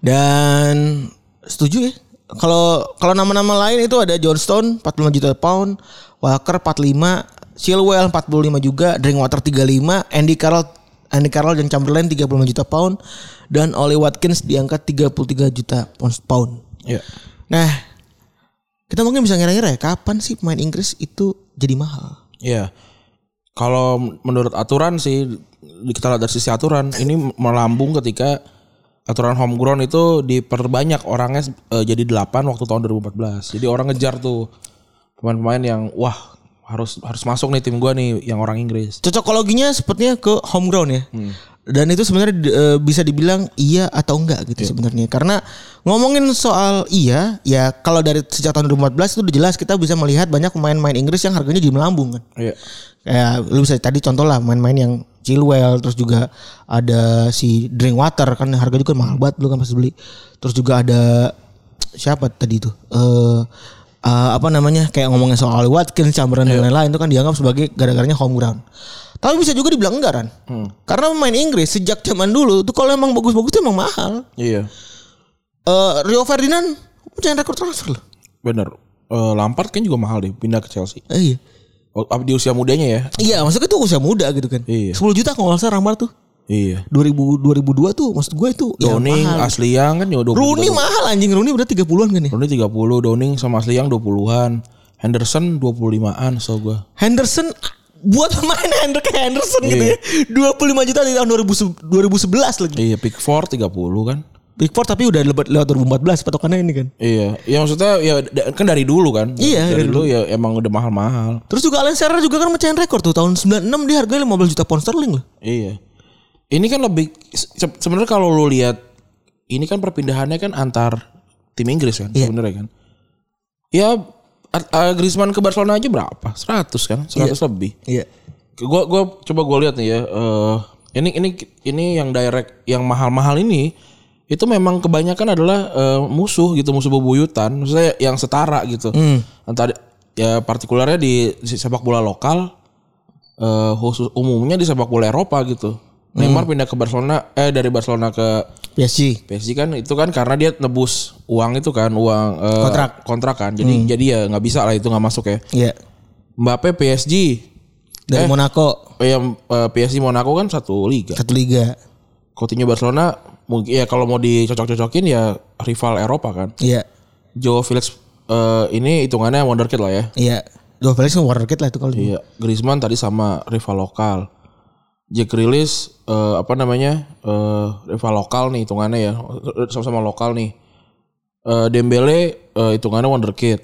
S3: Dan setuju ya. Kalau kalau nama-nama lain itu ada Johnstone 45 juta pound, Walker 45, Chilwell 45 juga, Drinkwater 35, Andy Carroll Andy Carroll dan Chamberlain 35 juta pound dan Oli Watkins diangkat 33 juta pound.
S2: Iya.
S3: Nah, kita mungkin bisa ngira-ngira ya kapan sih pemain Inggris itu jadi mahal?
S2: Iya. Kalau menurut aturan sih kita lihat dari sisi aturan ini melambung ketika aturan homegrown itu diperbanyak orangnya eh, jadi 8 waktu tahun 2014. Jadi orang ngejar tuh pemain-pemain yang wah harus harus masuk nih tim gua nih yang orang Inggris.
S3: Cocokologinya sepertinya ke home ground ya. Dan itu sebenarnya eh, bisa dibilang iya atau enggak gitu sebenarnya. Karena ngomongin soal iya, ya kalau dari sejak tahun 2014 itu udah jelas kita bisa melihat banyak pemain-pemain Inggris yang harganya jadi melambung kan.
S2: Iya.
S3: Kayak lu bisa tadi contoh lah main-main yang Chilwell terus juga ada si Drinkwater kan harga juga mahal banget lu kan pasti beli. Terus juga ada siapa tadi itu? Eh eh, apa namanya kayak ngomongin soal Watkins, Chamberlain dan lain-lain itu kan dianggap sebagai gara-garanya home ground. Tapi bisa juga dibilang enggak kan? Karena pemain Inggris sejak zaman dulu tuh kalau emang bagus-bagus tuh emang mahal.
S2: Iya.
S3: Eh Rio Ferdinand punya rekor transfer loh.
S2: Bener. Eh, Lampard kan juga mahal deh pindah ke Chelsea.
S3: Eh, iya.
S2: Oh, di usia mudanya ya?
S3: Iya, maksudnya itu usia muda gitu kan.
S2: Iya.
S3: 10 juta kalau nggak salah Ramar tuh.
S2: Iya.
S3: 2000 2002 tuh maksud gue itu ya
S2: Downing,
S3: mahal.
S2: Asli Young kan juga 20
S3: Rooney mahal anjing Rooney udah 30-an kan ya.
S2: Rooney 30, Downing sama Asli Young 20-an. Henderson 25-an so gua.
S3: Henderson buat pemain Hendrik Henderson gitu ya. 25 juta di tahun 2000 2011 lagi.
S2: Iya, Pickford 30 kan.
S3: Pickford tapi udah lewat lewat 2014 patokannya ini kan.
S2: Iya, ya maksudnya ya kan dari dulu kan.
S3: Iya,
S2: dari,
S3: dari
S2: dulu ya emang udah mahal-mahal.
S3: Terus juga Alan Shearer juga kan mecahin rekor tuh tahun 96 dia harganya 15 juta pound sterling loh.
S2: Iya. Ini kan lebih se- sebenarnya kalau lu lihat ini kan perpindahannya kan antar tim Inggris kan
S3: Iya.
S2: sebenarnya kan. Ya uh, Griezmann ke Barcelona aja berapa? 100 kan? 100 lebih.
S3: Iya.
S2: Gua gua coba gua lihat nih ya. eh ini ini ini yang direct yang mahal-mahal ini itu memang kebanyakan adalah eh, musuh gitu, musuh bebuyutan. Maksudnya yang setara gitu. Antara ya partikularnya di sepak bola lokal eh khusus umumnya di sepak bola Eropa gitu. Neymar pindah ke Barcelona eh dari Barcelona ke
S3: PSG.
S2: PSG kan itu kan karena dia nebus uang itu kan uang eh,
S3: Kontrak.
S2: kontrak kan. Jadi jadi ya nggak bisa lah itu nggak masuk ya.
S3: Iya.
S2: Mbappe PSG
S3: Dari
S2: Eh.
S3: Monaco
S2: Eh, yang eh, PSG Monaco kan satu liga.
S3: satu liga.
S2: Coutinho Barcelona mungkin ya kalau mau dicocok-cocokin ya rival Eropa kan.
S3: Iya.
S2: Joe Felix eh, ini hitungannya wonderkid lah ya.
S3: Iya. Dua Felix kan wonderkid lah itu kalau
S2: Iya, Griezmann tadi sama rival lokal. Jack Grealish eh, apa namanya? eh, rival lokal nih hitungannya ya. Sama-sama lokal nih. Eh, Dembele eh, hitungannya wonderkid.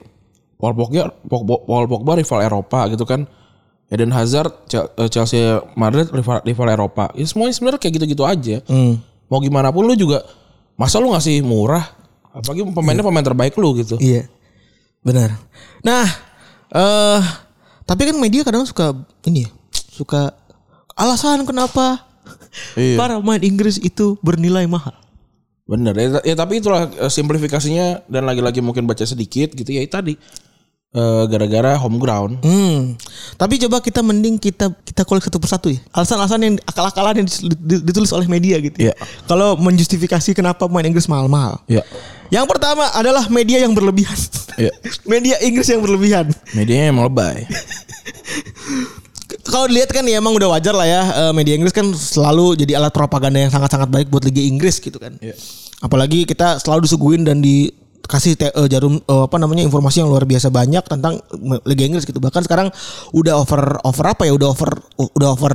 S2: Paul Pogba, Paul Pogba rival Eropa gitu kan. Eden Hazard Chel- Chelsea Madrid rival, rival Eropa. Ya semuanya sebenarnya kayak gitu-gitu aja.
S3: Hmm.
S2: Mau gimana pun lu juga masa lu ngasih murah apalagi pemainnya pemain terbaik lu gitu.
S3: Iya. Benar. Nah, eh tapi kan media kadang suka ini ya, suka alasan kenapa
S2: Iya.
S3: para pemain Inggris itu bernilai mahal.
S2: Bener ya, ya tapi itulah eh, simplifikasinya dan lagi-lagi mungkin baca sedikit gitu ya itu tadi Eh, gara-gara home ground.
S3: Hmm. Tapi coba kita mending kita kita kulik satu persatu ya. Alasan-alasan yang akal-akalan yang ditulis oleh media gitu.
S2: Iya.
S3: Kalau menjustifikasi kenapa pemain Inggris mahal-mahal.
S2: Ya.
S3: Yang pertama adalah media yang berlebihan.
S2: Iya.
S3: media Inggris yang berlebihan.
S2: Medianya emang lebay.
S3: Kalau dilihat kan ya emang udah wajar lah ya eh, media Inggris kan selalu jadi alat propaganda yang sangat-sangat baik buat Liga Inggris gitu kan.
S2: Iya.
S3: Apalagi kita selalu disuguhin dan di kasih te- eh, jarum eh, apa namanya informasi yang luar biasa banyak tentang Liga Inggris gitu. Bahkan sekarang udah over over apa ya? Udah over udah over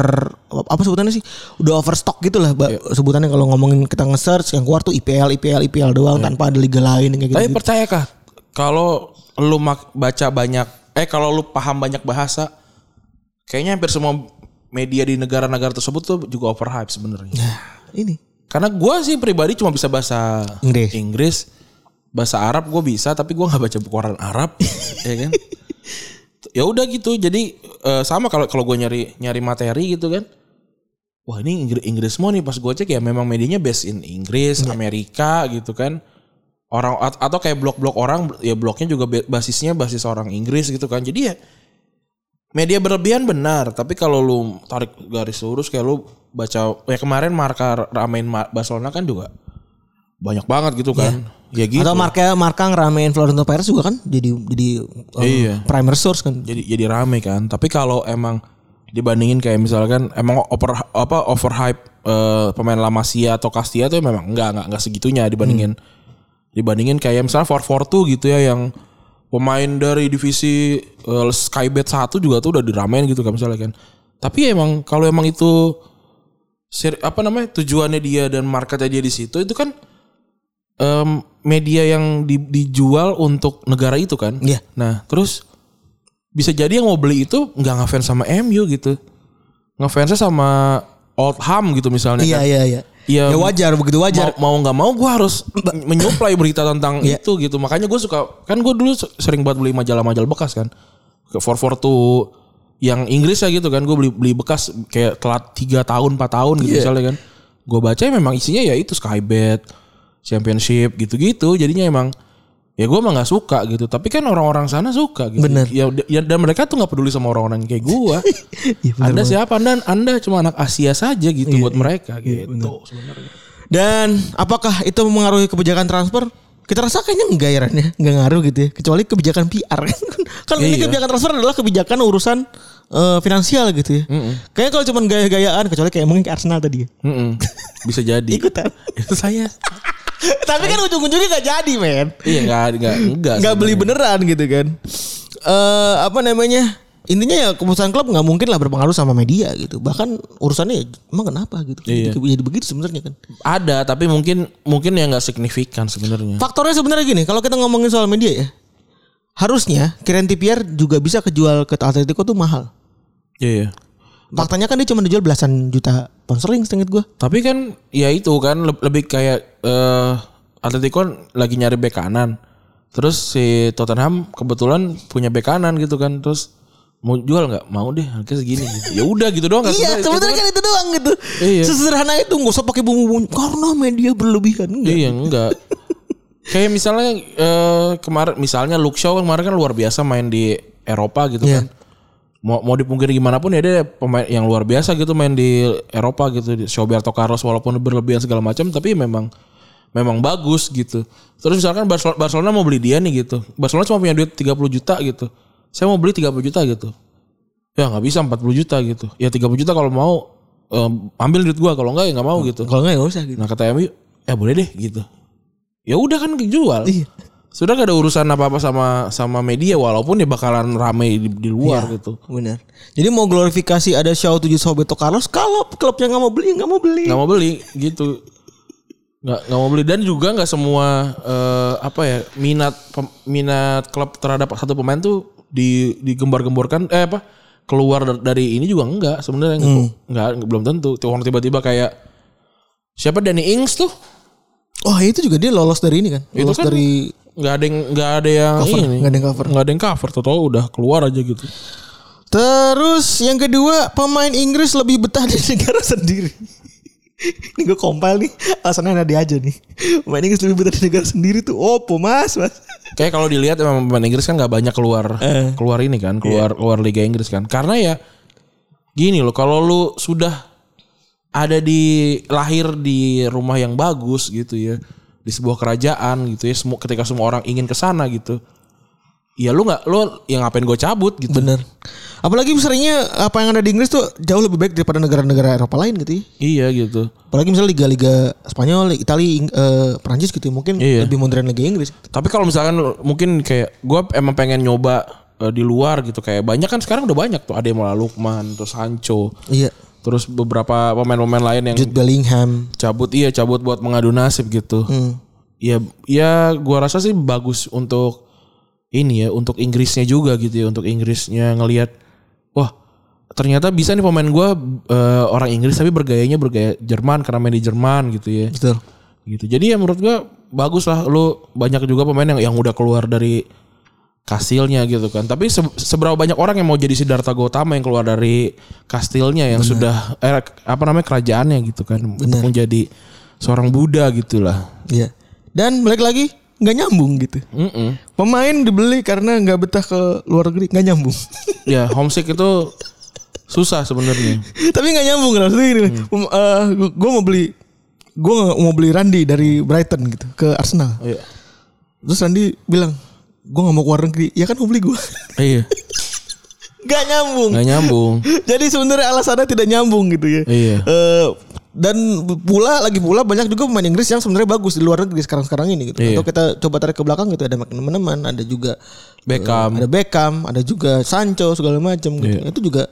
S3: apa sebutannya sih? Udah overstock gitu lah ba- sebutannya kalau ngomongin kita nge-search yang keluar tuh IPL IPL IPL doang tanpa ada liga lain kayak gitu.
S2: Tapi percayakah kalau lu baca banyak eh kalau lu paham banyak bahasa kayaknya hampir semua media di negara-negara tersebut tuh juga overhype sebenarnya.
S3: Nah, ini
S2: Karena gua sih pribadi cuma bisa bahasa
S3: Inggris.
S2: Inggris, bahasa Arab gue bisa, tapi gua nggak baca koran Arab, ya kan? Ya udah gitu. Jadi eh, sama kalau kalau gue nyari nyari materi gitu kan. Wah ini Inggris, Inggris semua nih pas gue cek ya memang medianya based in Inggris, Amerika gitu kan. Orang at- atau kayak blog-blog orang ya blognya juga ba- basisnya basis orang Inggris gitu kan. Jadi ya media berlebihan benar, tapi kalau lu tarik garis lurus kayak lu baca ya kemarin marka ramein Barcelona kan juga banyak banget gitu kan. Ya gitu.
S3: atau marka marka ngeramein Florentino Perez juga kan jadi jadi eh,
S2: Iya.
S3: primer source kan.
S2: jadi jadi rame kan. Tapi kalau emang dibandingin kayak misalkan emang over apa overhype eh, pemain La Masia atau Castilla tuh memang enggak enggak enggak segitunya dibandingin dibandingin kayak misalnya 442 gitu ya yang pemain dari divisi eh, Skybet 1 juga tuh udah diramein gitu kan misalnya kan. Tapi emang kalau emang itu seri- apa namanya tujuannya dia dan marketnya dia di situ itu kan em, media yang di- dijual untuk negara itu kan.
S3: Iya.
S2: Nah, terus bisa jadi yang mau beli itu nggak ngefans sama MU gitu. Ngefansnya sama Oldham gitu misalnya
S3: Iya
S2: kan.
S3: iya iya.
S2: Iya.
S3: Ya wajar begitu wajar.
S2: Mau mau nggak mau gue harus menyuplai berita tentang
S3: Iya.
S2: itu gitu. Makanya gue suka kan gue dulu sering buat beli majalah-majalah bekas kan. Ke 442 yang Inggris ya gitu kan. Gue beli beli bekas kayak telat 3 tahun 4 tahun gitu
S3: Iya.
S2: misalnya kan. Gue baca memang isinya ya itu Skybet, Championship gitu-gitu. Jadinya emang ya gue emang nggak suka gitu. Tapi kan orang-orang sana suka gitu.
S3: Bener.
S2: Ya, ya dan mereka tuh nggak peduli sama orang-orang kayak gue.
S3: Iya, bener
S2: anda
S3: banget.
S2: siapa? Anda Anda cuma anak Asia saja gitu buat mereka gitu sebenarnya.
S3: Dan apakah itu mempengaruhi kebijakan transfer? Kita rasa kayaknya enggak ya Ran ya, enggak ngaruh gitu ya. Kecuali kebijakan PR kan ini
S2: Iya.
S3: kebijakan transfer adalah kebijakan urusan eh, finansial gitu ya. Kayaknya kalau cuma gaya-gayaan kecuali kayak mungkin kayak Arsenal tadi ya.
S2: Bisa jadi.
S3: Ikutan.
S2: Itu saya.
S3: Tapi kan ujung-ujungnya gak jadi men.
S2: iya nggak nggak enggak.
S3: Nggak beli beneran gitu kan. Eh apa namanya? Intinya ya keputusan klub nggak mungkin lah berpengaruh sama media gitu. Bahkan urusannya ya, emang kenapa gitu.
S2: Iya.
S3: Jadi, jadi begitu sebenarnya kan.
S2: Ada tapi mungkin mungkin ya nggak signifikan sebenarnya.
S3: Faktornya sebenarnya gini, kalau kita ngomongin soal media ya, harusnya Kieran Trippier juga bisa kejual ke Atletico tuh mahal.
S2: Iya. iya.
S3: Faktanya kan dia cuma dijual belasan juta pound sterling seinget gue.
S2: Tapi kan ya itu kan le- lebih kayak eh Atletico kan lagi nyari bek kanan. Terus si Tottenham kebetulan punya bek kanan gitu kan. Terus mau jual nggak? Mau deh harga segini. gitu. Ya udah gitu doang.
S3: Iya,
S2: sebenarnya.
S3: sebenarnya kan itu doang gitu.
S2: Iya.
S3: Sesederhana itu nggak usah pakai bumbu-bumbu karena media berlebihan. Enggak.
S2: Iya enggak. Kayak misalnya eh, kemarin misalnya Luke Shaw kemarin kan luar biasa main di Eropa gitu
S3: Iya.
S2: kan. Mau mau dipungkiri gimana pun ya dia pemain yang luar biasa gitu main di Eropa gitu. Di Roberto Carlos walaupun berlebihan segala macam tapi memang memang bagus gitu. Terus misalkan Barcelona, Barcelona mau beli dia nih gitu. Barcelona cuma punya duit 30 juta gitu. Saya mau beli 30 juta gitu. Ya nggak bisa 40 juta gitu. Ya 30 juta kalau mau eh, ambil duit gua kalau enggak ya nggak mau gitu.
S3: Kalau nggak ya nggak usah gitu.
S2: Nah kata MU, ya boleh deh gitu. Ya udah kan dijual.
S3: Iya.
S2: Sudah gak ada urusan apa-apa sama sama media walaupun dia bakalan rame di, di luar
S3: Iya.
S2: gitu.
S3: Benar. Jadi mau glorifikasi ada show tujuh Roberto Carlos, kalau klubnya nggak mau beli nggak mau beli.
S2: Gak mau beli gitu. Gak, nggak mau beli dan juga nggak semua eh, apa ya minat pem- minat klub terhadap satu pemain tuh di digembar-gemborkan eh apa keluar dar- dari ini juga enggak sebenarnya
S3: Hmm.
S2: nggak nggak belum tentu. Tiba-tiba kayak siapa Danny Ings tuh
S3: Oh itu juga dia lolos dari ini kan?
S2: Itu
S3: Lolos
S2: kan
S3: dari
S2: nggak ada yang nggak ada yang
S3: Cover,
S2: ini
S3: nggak ada yang cover.
S2: nggak ada yang cover tuh udah keluar aja gitu
S3: Terus yang kedua pemain Inggris lebih betah di negara sendiri. ini gue compile nih alasannya ada aja nih. Pemain Inggris lebih betah di negara sendiri tuh opo mas mas.
S2: kayak kalau dilihat emang pemain Inggris kan nggak banyak keluar
S3: Eh.
S2: keluar ini kan keluar keluar Liga Inggris kan karena ya gini loh kalau lu sudah ada di lahir di rumah yang bagus gitu ya di sebuah kerajaan gitu ya semua ketika semua orang ingin ke sana gitu ya lu nggak lu yang ngapain gue cabut gitu
S3: Bener. Apalagi seringnya apa yang ada di Inggris tuh jauh lebih baik daripada negara-negara Eropa lain gitu ya.
S2: Iya gitu.
S3: Apalagi misalnya liga-liga Spanyol, Italia, Ing- eh, Prancis gitu ya. Mungkin
S2: Iya.
S3: lebih modern lagi Inggris.
S2: Tapi kalau misalkan mungkin kayak gue emang pengen nyoba eh, di luar gitu kayak banyak kan sekarang udah banyak tuh ada yang malah Lukman terus Sancho
S3: Iya.
S2: Terus beberapa pemain-pemain lain yang
S3: Jude Bellingham.
S2: cabut iya cabut buat mengadu nasib gitu.
S3: Hmm.
S2: Iya ya gua rasa sih bagus untuk ini ya untuk Inggrisnya juga gitu ya untuk Inggrisnya ngelihat wah ternyata bisa nih pemain gua eh, orang Inggris tapi bergayanya bergaya Jerman karena main di Jerman gitu ya.
S3: Betul.
S2: Gitu. Jadi ya menurut gua bagus lah lu banyak juga pemain yang yang udah keluar dari kastilnya gitu kan. Tapi se- seberapa banyak orang yang mau jadi Siddhartha Gautama yang keluar dari kastilnya yang sudah eh, apa namanya kerajaannya gitu kan untuk menjadi seorang Buddha gitulah.
S3: Iya. Dan balik lagi nggak nyambung gitu.
S2: Mm-mm.
S3: Pemain dibeli karena nggak betah ke luar negeri nggak nyambung.
S2: Ya homesick itu susah sebenarnya.
S3: Tapi nggak nyambung kan maksudnya gini. gue mau beli gue mau beli Randy dari Brighton gitu ke Arsenal.
S2: Iya.
S3: Terus Randy bilang gue nggak mau ke luar negeri. Ya kan mau beli gue.
S2: Iya.
S3: Gak nyambung.
S2: Nggak nyambung.
S3: Jadi sebenarnya alasannya tidak nyambung gitu ya.
S2: Iya.
S3: Eh, dan pula lagi pula banyak juga pemain Inggris yang sebenarnya bagus di luar negeri sekarang-sekarang ini gitu.
S2: Iya.
S3: Atau kita coba tarik ke belakang gitu ada teman-teman, ada juga
S2: Beckham.
S3: ada Beckham, ada juga Sancho segala macam gitu.
S2: Iya.
S3: Itu juga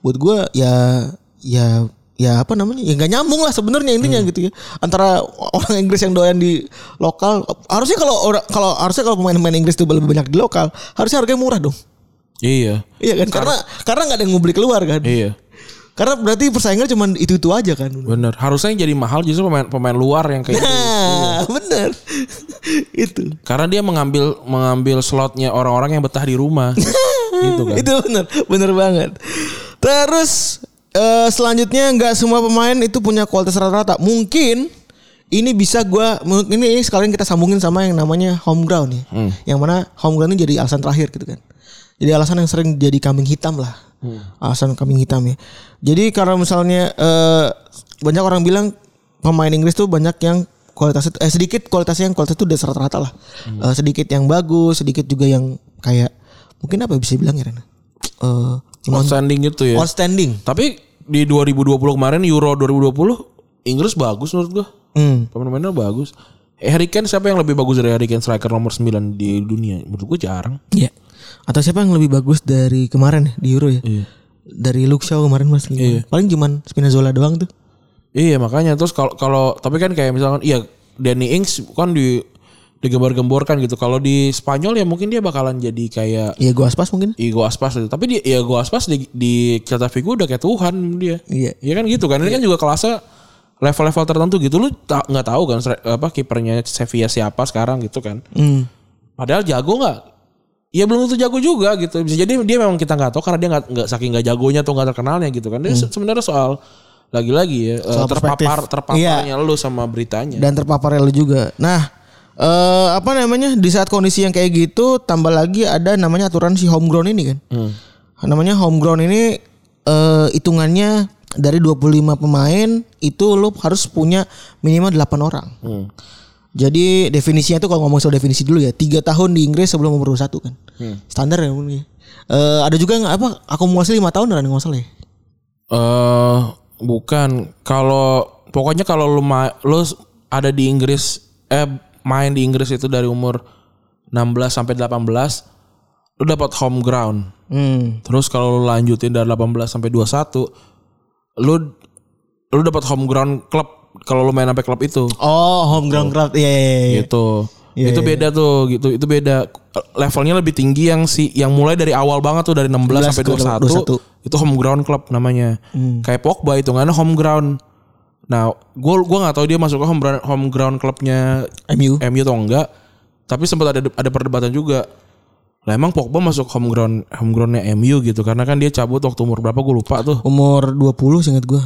S3: buat gua ya ya ya apa namanya ya nggak nyambung lah sebenarnya intinya
S2: Hmm.
S3: gitu ya antara orang Inggris yang doyan di lokal harusnya kalau orang kalau harusnya kalau pemain-pemain Inggris itu lebih banyak di lokal harusnya harganya murah dong
S2: Iya.
S3: iya kan karena karena nggak ada yang mau beli keluar kan
S2: Iya.
S3: karena berarti persaingan cuma itu itu aja kan
S2: Bener. Harusnya yang jadi mahal justru pemain pemain luar yang kayak gitu.
S3: nah bener itu
S2: Karena dia mengambil mengambil slotnya orang-orang yang betah di rumah. gitu kan.
S3: Itu bener, bener banget. Terus eh, selanjutnya nggak semua pemain itu punya kualitas rata-rata. Mungkin ini bisa gua mungkin ini sekalian kita sambungin sama yang namanya home ground ya. Yang mana home ground ini jadi alasan terakhir gitu kan. Jadi alasan yang sering jadi kambing hitam lah. Alasan kambing hitam ya. Jadi karena misalnya eh, banyak orang bilang pemain Inggris tuh banyak yang kualitasnya eh sedikit kualitasnya yang kualitas itu udah rata-rata lah. Eh, sedikit yang bagus, sedikit juga yang kayak mungkin apa bisa bilang ya Ren? Eh
S2: Outstanding gitu ya.
S3: outstanding.
S2: Tapi di 2020 kemarin Euro 2020 Inggris bagus menurut gua.
S3: Hmm.
S2: Pemain-pemainnya bagus. Eh, Harry Kane siapa yang lebih bagus dari Harry Kane striker nomor 9 di dunia? Menurut gua jarang.
S3: Iya. Atau siapa yang lebih bagus dari kemarin di Euro ya?
S2: Iya.
S3: Dari Luke Shaw kemarin Mas.
S2: Iya.
S3: Paling cuman Spinazzola doang tuh.
S2: Iya makanya terus kalau kalau tapi kan kayak misalkan iya Danny Ings kan di digembar-gemborkan gitu. Kalau di Spanyol ya mungkin dia bakalan jadi kayak
S3: Iya gua aspas mungkin.
S2: Igo Aspas gitu. Tapi dia Igo Aspas di di Celta Vigo udah kayak Tuhan dia.
S3: Iya.
S2: Iya kan gitu kan. Ini kan juga kelasnya level-level tertentu gitu. Lu ta- nggak tahu kan apa kipernya Sevilla siapa sekarang gitu kan.
S3: Hmm.
S2: Padahal jago nggak? Ya belum tentu jago juga gitu. Bisa jadi dia memang kita nggak tahu karena dia nggak nggak saking nggak jagonya atau nggak terkenalnya gitu kan. Dia se- sebenarnya soal lagi-lagi ya eh,
S3: Soal perspektif.
S2: terpapar terpaparnya lu sama beritanya.
S3: Dan terpapar lu juga. Nah, eh apa namanya? Di saat kondisi yang kayak gitu tambah lagi ada namanya aturan si homegrown ini kan.
S2: Hmm.
S3: Namanya homegrown ini eh hitungannya dari 25 pemain itu lu harus punya minimal 8 orang.
S2: Hmm.
S3: Jadi definisinya tuh kalau ngomong soal definisi dulu ya, tiga tahun di Inggris sebelum umur 21 kan.
S2: Hmm.
S3: Standar ya. Eh ada juga yang apa akumulasi lima tahun dan nggak salah ya.
S2: Eh bukan kalau pokoknya kalau lu lu ada di Inggris eh main di Inggris itu dari umur 16 sampai 18 lu dapat home ground.
S3: Hmm.
S2: Terus kalau lu lanjutin dari 18 sampai 21 lu lu dapat home ground klub kalau lu main sampai klub itu.
S3: Oh, homegrown club. Iya, iya, iya.
S2: Gitu.
S3: Iya,
S2: itu
S3: iya.
S2: beda tuh gitu. Itu beda. Levelnya lebih tinggi yang si yang mulai dari awal banget tuh dari 16 sampai
S3: ke
S2: 21.
S3: 21.
S2: Itu home ground club namanya.
S3: Hmm.
S2: Kayak Pogba itu nggak home ground. Nah, gue gua nggak tahu dia masuk ke home ground, home ground klubnya
S3: MU.
S2: MU atau enggak. Tapi sempat ada ada perdebatan juga. Lah emang Pogba masuk home ground home groundnya MU gitu karena kan dia cabut waktu umur berapa gue lupa tuh.
S3: Umur 20 seingat gua.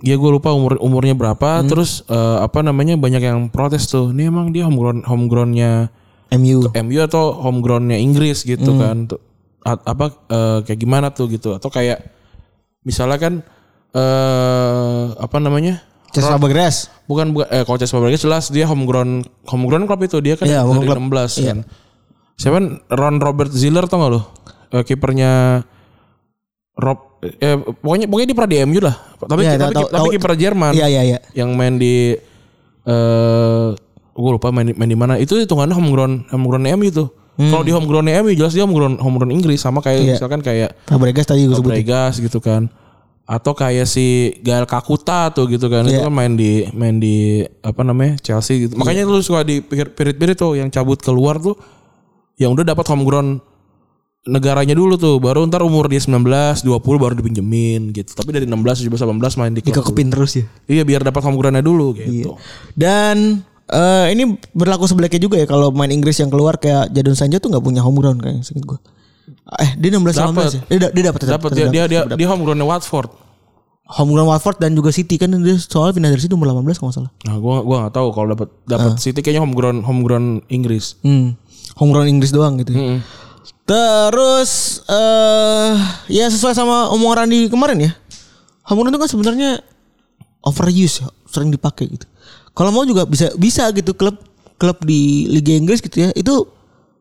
S2: Ya gue lupa umur umurnya
S3: Hmm.
S2: berapa. Terus eh, apa namanya banyak yang protes tuh. Ini emang dia home ground home groundnya
S3: MU.
S2: MU atau home groundnya Inggris gitu
S3: Hmm.
S2: kan. Tuh, a- apa eh, kayak gimana tuh gitu atau kayak misalnya kan eh apa namanya?
S3: Cesar Fabregas.
S2: Bukan bukan eh kalau Cesc Fabregas jelas dia home ground home ground club itu dia kan
S3: Iya, home
S2: dari
S3: club.
S2: 16
S3: Iya.
S2: kan. Siapa Ron Robert Ziller tau gak lo? Eh, kipernya Rob eh, pokoknya pokoknya dia pernah di MU lah. Tapi
S3: Iya,
S2: tapi,
S3: tahu-
S2: tapi kiper Jerman
S3: Iya iya iya.
S2: yang main di eh gue lupa main main di mana. Itu hitungannya homegrown homegrown MU itu. Kalau di homegrown MU jelas dia homegrown homegrown Inggris sama kayak
S3: Hmm. Iya.
S2: misalkan kayak
S3: Fabregas tadi gue sebutin.
S2: Fabregas gitu kan. Atau kayak si Gael Kakuta tuh gitu kan. Itu
S3: Iya.
S2: kan main di main di apa namanya? Chelsea gitu. Makanya lu suka di pirit-pirit tuh yang cabut keluar tuh yang udah dapat homegrown negaranya dulu tuh baru ntar umur dia 19 20 baru dipinjemin gitu tapi dari 16 17 18 main di klub.
S3: Dikekepin terus ya.
S2: iya biar dapat homegrownnya dulu gitu
S3: Dan eh, ini berlaku sebaliknya juga ya kalau main Inggris yang keluar kayak Jadon Sancho tuh nggak punya home ground kayaknya seinget gue. Eh dia 16
S2: Dapet.
S3: 19 ya. Da- dia dapat
S2: dapat dia dia dia, dia homegrownnya Watford
S3: home ground Watford dan juga City kan dia soal pindah dari situ umur 18 kalau salah.
S2: nah gua gua nggak tahu kalau dapat dapat City kayaknya homegrown homegrown Inggris
S3: Hmm. Home ground Inggris doang gitu. ya.
S2: Mm-mm.
S3: Terus eh ya sesuai sama omongan Randy kemarin ya. Home ground itu kan sebenarnya overuse ya, sering dipakai gitu. Kalau mau juga bisa bisa gitu klub klub di Liga Inggris gitu ya. Itu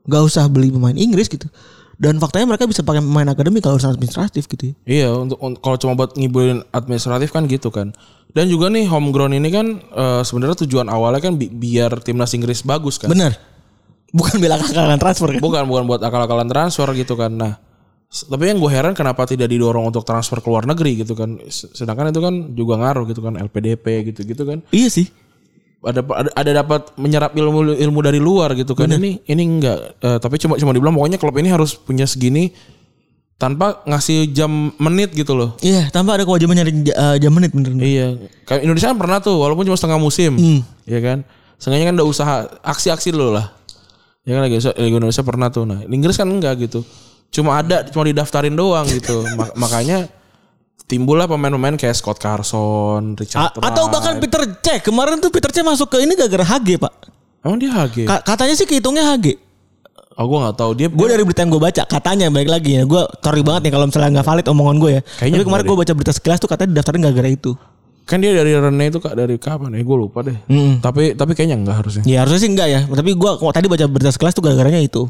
S3: nggak usah beli pemain Inggris gitu. Dan faktanya mereka bisa pakai pemain akademi kalau urusan administratif gitu ya.
S2: Iya untuk un- kalau cuma buat ngibulin administratif kan gitu kan. Dan juga nih homegrown ini kan eh, sebenarnya tujuan awalnya kan bi- biar timnas Inggris bagus kan.
S3: Benar. Bukan bela kakalan transfer kan.
S2: Bukan bukan buat akal-akalan transfer gitu kan. Nah, tapi yang gue heran kenapa tidak didorong untuk transfer ke luar negeri gitu kan. Sedangkan itu kan juga ngaruh gitu kan LPDP gitu-gitu kan.
S3: Iya sih.
S2: Ada ada, ada dapat menyerap ilmu ilmu dari luar gitu kan. Ini ini enggak Eh, tapi cuma cuma dibilang pokoknya klub ini harus punya segini tanpa ngasih jam menit gitu loh.
S3: Iya, tanpa ada kewajiban nyari uh, jam menit bener.
S2: Iya, kayak Indonesia kan pernah tuh walaupun cuma setengah musim. Iya kan? Sengaja kan udah usaha aksi-aksi dulu lah. Ya kan Liga Indonesia pernah tuh. Nah, Inggris kan enggak gitu. Cuma ada cuma didaftarin doang gitu. Ma- makanya timbullah pemain-pemain kayak Scott Carson,
S3: A-
S2: Richard
S3: atau
S2: Wright.
S3: bahkan Peter Cech. Kemarin tuh Peter Cech masuk ke ini gara-gara HG, Pak.
S2: Emang dia HG?
S3: Ka- katanya sih kehitungnya HG.
S2: Oh, gue nggak tahu. Dia
S3: Gue dari berita yang gue baca katanya balik lagi ya. Gue sorry banget nih kalau misalnya nggak valid omongan gue ya.
S2: Kayaknya
S3: Tapi kemarin gue baca berita sekilas tuh katanya didaftarin gara-gara itu.
S2: kan dia dari Rene itu kak dari kapan? Eh gue lupa deh. Tapi tapi kayaknya enggak harusnya.
S3: Ya harusnya sih enggak ya. Tapi gue tadi baca berita sekilas tuh gara-garanya itu.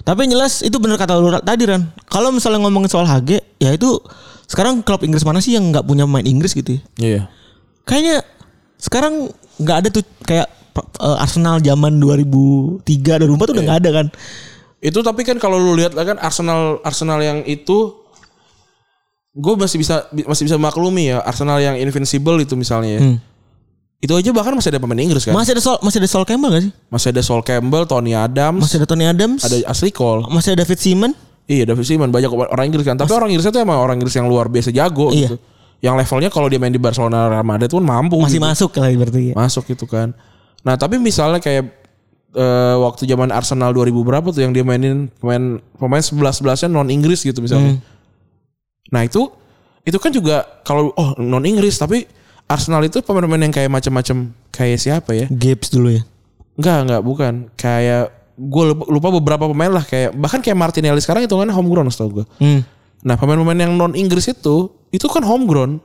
S3: Tapi yang jelas itu bener kata lu tadi Ran. Kalau misalnya ngomongin soal HG, ya itu sekarang klub Inggris mana sih yang nggak punya pemain Inggris gitu ya?
S2: Iya.
S3: Kayaknya sekarang nggak ada tuh kayak eh, Arsenal zaman 2003 2004 tuh udah nggak ada kan.
S2: Itu tapi kan kalau lu lihat kan Arsenal Arsenal yang itu gue masih bisa masih bisa maklumi ya Arsenal yang invincible itu misalnya ya. Itu aja bahkan masih ada pemain Inggris kan.
S3: Masih ada Sol masih ada Sol Campbell gak sih?
S2: Masih ada Sol Campbell, Tony Adams,
S3: Masih ada Tony Adams,
S2: ada Ashley Cole.
S3: masih ada David Seaman.
S2: Iya, David Seaman banyak orang Inggris kan. Tapi orang Inggris itu emang orang Inggris yang luar biasa jago
S3: Iya.
S2: gitu. Yang levelnya kalau dia main di Barcelona Real Madrid pun mampu
S3: Masih
S2: gitu.
S3: masuk lah berarti ya.
S2: masuk gitu kan. Nah, tapi misalnya kayak eh, waktu zaman Arsenal 2000 berapa tuh yang dia mainin pemain pemain 11-11-nya non Inggris gitu misalnya. Nah, itu itu kan juga kalau oh non Inggris tapi Arsenal itu pemain-pemain yang kayak macam-macam kayak siapa ya?
S3: Gibbs dulu ya.
S2: Enggak, enggak, bukan. Kayak gue lupa beberapa pemain lah kayak bahkan kayak Martinelli sekarang itu kan homegrown setahu gue.
S3: Hmm.
S2: Nah, pemain-pemain yang non Inggris itu itu kan homegrown.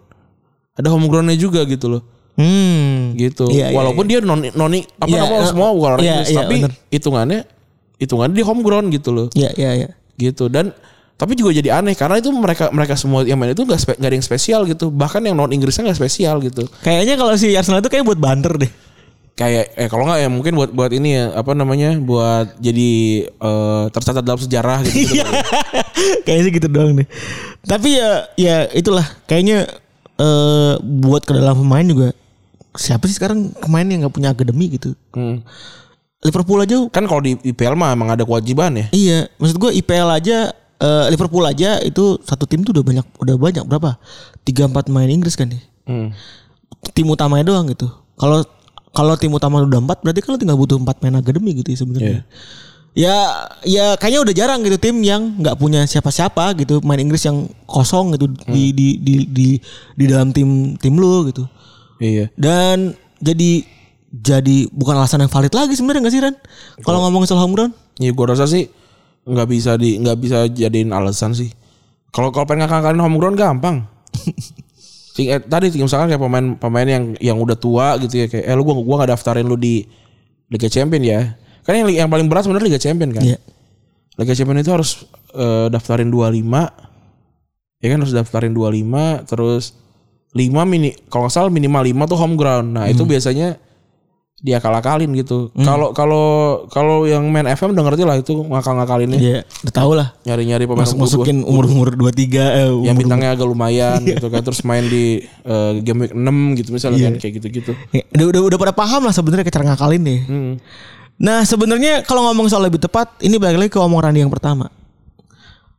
S2: Ada homegrownnya juga gitu loh
S3: Hmm.
S2: gitu.
S3: Iya, iya,
S2: Walaupun dia non non apa
S3: Iya,
S2: apa
S3: eh,
S2: semua bukan orang
S3: iya,
S2: Inggris,
S3: iya,
S2: tapi
S3: bener.
S2: hitungannya hitungannya dia homegrown gitu loh.
S3: Iya, iya, iya.
S2: Gitu. Dan tapi juga jadi aneh karena itu mereka mereka semua yang main itu nggak ada yang spesial gitu. Bahkan yang non Inggrisnya nggak spesial gitu.
S3: Kayaknya kalau si Arsenal itu kayak buat banter deh.
S2: Kayak eh kalau nggak ya mungkin buat buat ini ya apa namanya buat jadi eh, tercatat dalam sejarah gitu. gitu.
S3: kayaknya sih gitu doang deh. Tapi ya ya itulah kayaknya eh buat ke dalam pemain juga siapa sih sekarang pemain yang nggak punya akademi gitu.
S2: Hmm.
S3: Liverpool aja
S2: Kan kalau di IPL mah emang ada kewajiban ya.
S3: iya, maksud gue IPL aja eh, Liverpool aja itu satu tim tuh udah banyak udah banyak berapa? Tiga empat pemain Inggris kan ya.
S2: Hmm.
S3: Tim utamanya doang gitu. Kalau kalau tim utama udah empat berarti kan lo tinggal butuh empat pemain akademi gitu ya sebenarnya. Ya ya kayaknya udah jarang gitu tim yang nggak punya siapa-siapa gitu main Inggris yang kosong gitu di, di di di di dalam tim tim lu gitu.
S2: Iya.
S3: Dan jadi jadi bukan alasan yang valid lagi sebenarnya nggak sih Ran? Kalau ngomongin soal home ground?
S2: Ya gue rasa sih nggak bisa di nggak bisa jadiin alasan sih. Kalau kalau pengen ngakakalin homegrown gampang. Ting- eh, tadi misalkan kayak pemain pemain yang yang udah tua gitu ya kayak eh lu gua gua nggak daftarin lu di Liga Champion ya. Kan yang yang paling berat sebenarnya Liga Champion kan.
S3: Iya.
S2: Liga Champion itu harus eh, daftarin 25 Ya kan harus daftarin 25 terus 5 mini kalau nggak salah minimal 5 tuh home ground. Nah,
S3: Hmm.
S2: itu biasanya dia akal-akalin gitu. Kalau kalau kalau yang main FM udah ngerti lah itu ngakal-ngakalinnya.
S3: Iya, udah tau lah.
S2: Nyari-nyari pemain
S3: Masuk masukin umur-umur 23 eh,
S2: yang bintangnya agak lumayan
S3: Iya.
S2: gitu kan terus main di eh, game week 6 gitu misalnya kan kayak gitu-gitu.
S3: Ya, udah, udah udah pada paham lah sebenarnya cara ngakalin nih.
S2: Hmm.
S3: Nah, sebenarnya kalau ngomong soal lebih tepat, ini balik lagi ke omong Randi yang pertama.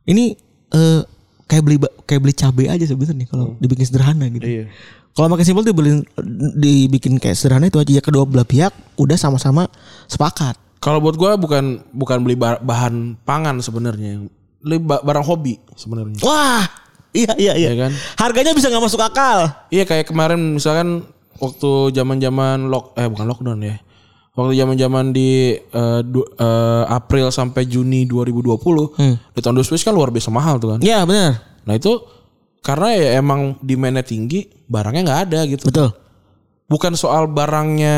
S3: Ini eh, kayak beli kayak beli cabai aja sebenarnya kalau dibikin sederhana gitu.
S2: Iya.
S3: Kalau makin simpel dibeli dibikin kayak sederhana itu aja ya kedua belah pihak udah sama-sama sepakat.
S2: Kalau buat gua bukan bukan beli ba- bahan pangan sebenarnya. Beli ba- barang hobi sebenarnya.
S3: Wah, iya iya iya.
S2: Iya kan?
S3: Harganya bisa nggak masuk akal.
S2: Iya kayak kemarin misalkan waktu zaman-zaman lock eh bukan lockdown ya. Waktu zaman-zaman di du- eh, April sampai Juni 2020 Nintendo Switch kan luar biasa mahal tuh kan.
S3: Iya benar.
S2: Nah itu karena ya emang demandnya tinggi, barangnya nggak ada gitu.
S3: Betul.
S2: Bukan soal barangnya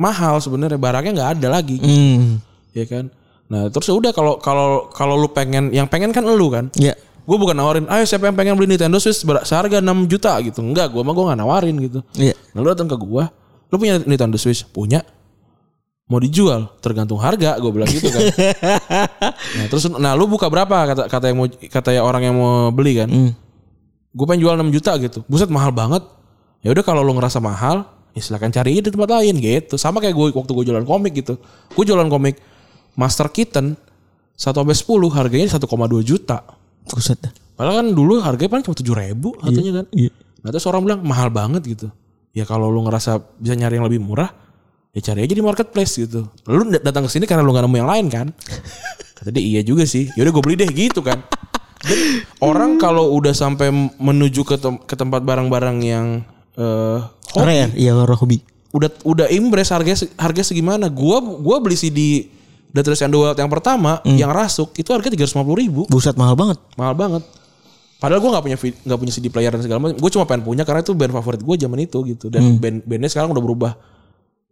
S2: mahal sebenarnya, barangnya nggak ada lagi,
S3: Hmm.
S2: ya kan. Nah terus ya udah kalau kalau kalau lu pengen, yang pengen kan lu kan.
S3: Iya.
S2: Gue bukan nawarin, ayo siapa yang pengen beli Nintendo Switch seharga 6 juta gitu. Enggak, gue mah gue gak nawarin gitu.
S3: Iya.
S2: Nah lu datang ke gue, lu punya Nintendo Switch? Punya. Mau dijual, tergantung harga, gue bilang gitu kan. nah terus, nah lu buka berapa kata kata yang mau kata ya orang yang mau beli kan?
S3: Hmm.
S2: Gue pengen jual 6 juta gitu. Buset mahal banget. Ya udah kalau lu ngerasa mahal, ya silakan cari di tempat lain gitu. Sama kayak gue waktu gue jualan komik gitu. Gue jualan komik Master Kitten 1 sampai 10 harganya 1,2 juta.
S3: Buset dah.
S2: Padahal kan dulu harganya paling cuma tujuh ribu katanya kan.
S3: Iya.
S2: Nah terus orang bilang mahal banget gitu. Ya kalau lu ngerasa bisa nyari yang lebih murah, ya cari aja di marketplace gitu. Lu dat- datang ke sini karena lu gak nemu yang lain kan. Kata dia iya juga sih. Yaudah gue beli deh gitu kan. Dan orang kalau udah sampai menuju ke, tem- ke tempat barang-barang yang eh hobi,
S3: Rare, iya hobi.
S2: udah udah impress harga harga segimana? Gua gua beli CD The Trace and the Wild yang pertama yang rasuk itu harga tiga ribu
S3: Buset mahal banget.
S2: mahal banget. Padahal gue nggak punya nggak punya CD player dan segala macam. Gue cuma pengen punya karena itu band favorit gue zaman itu gitu. Dan band bandnya sekarang udah berubah,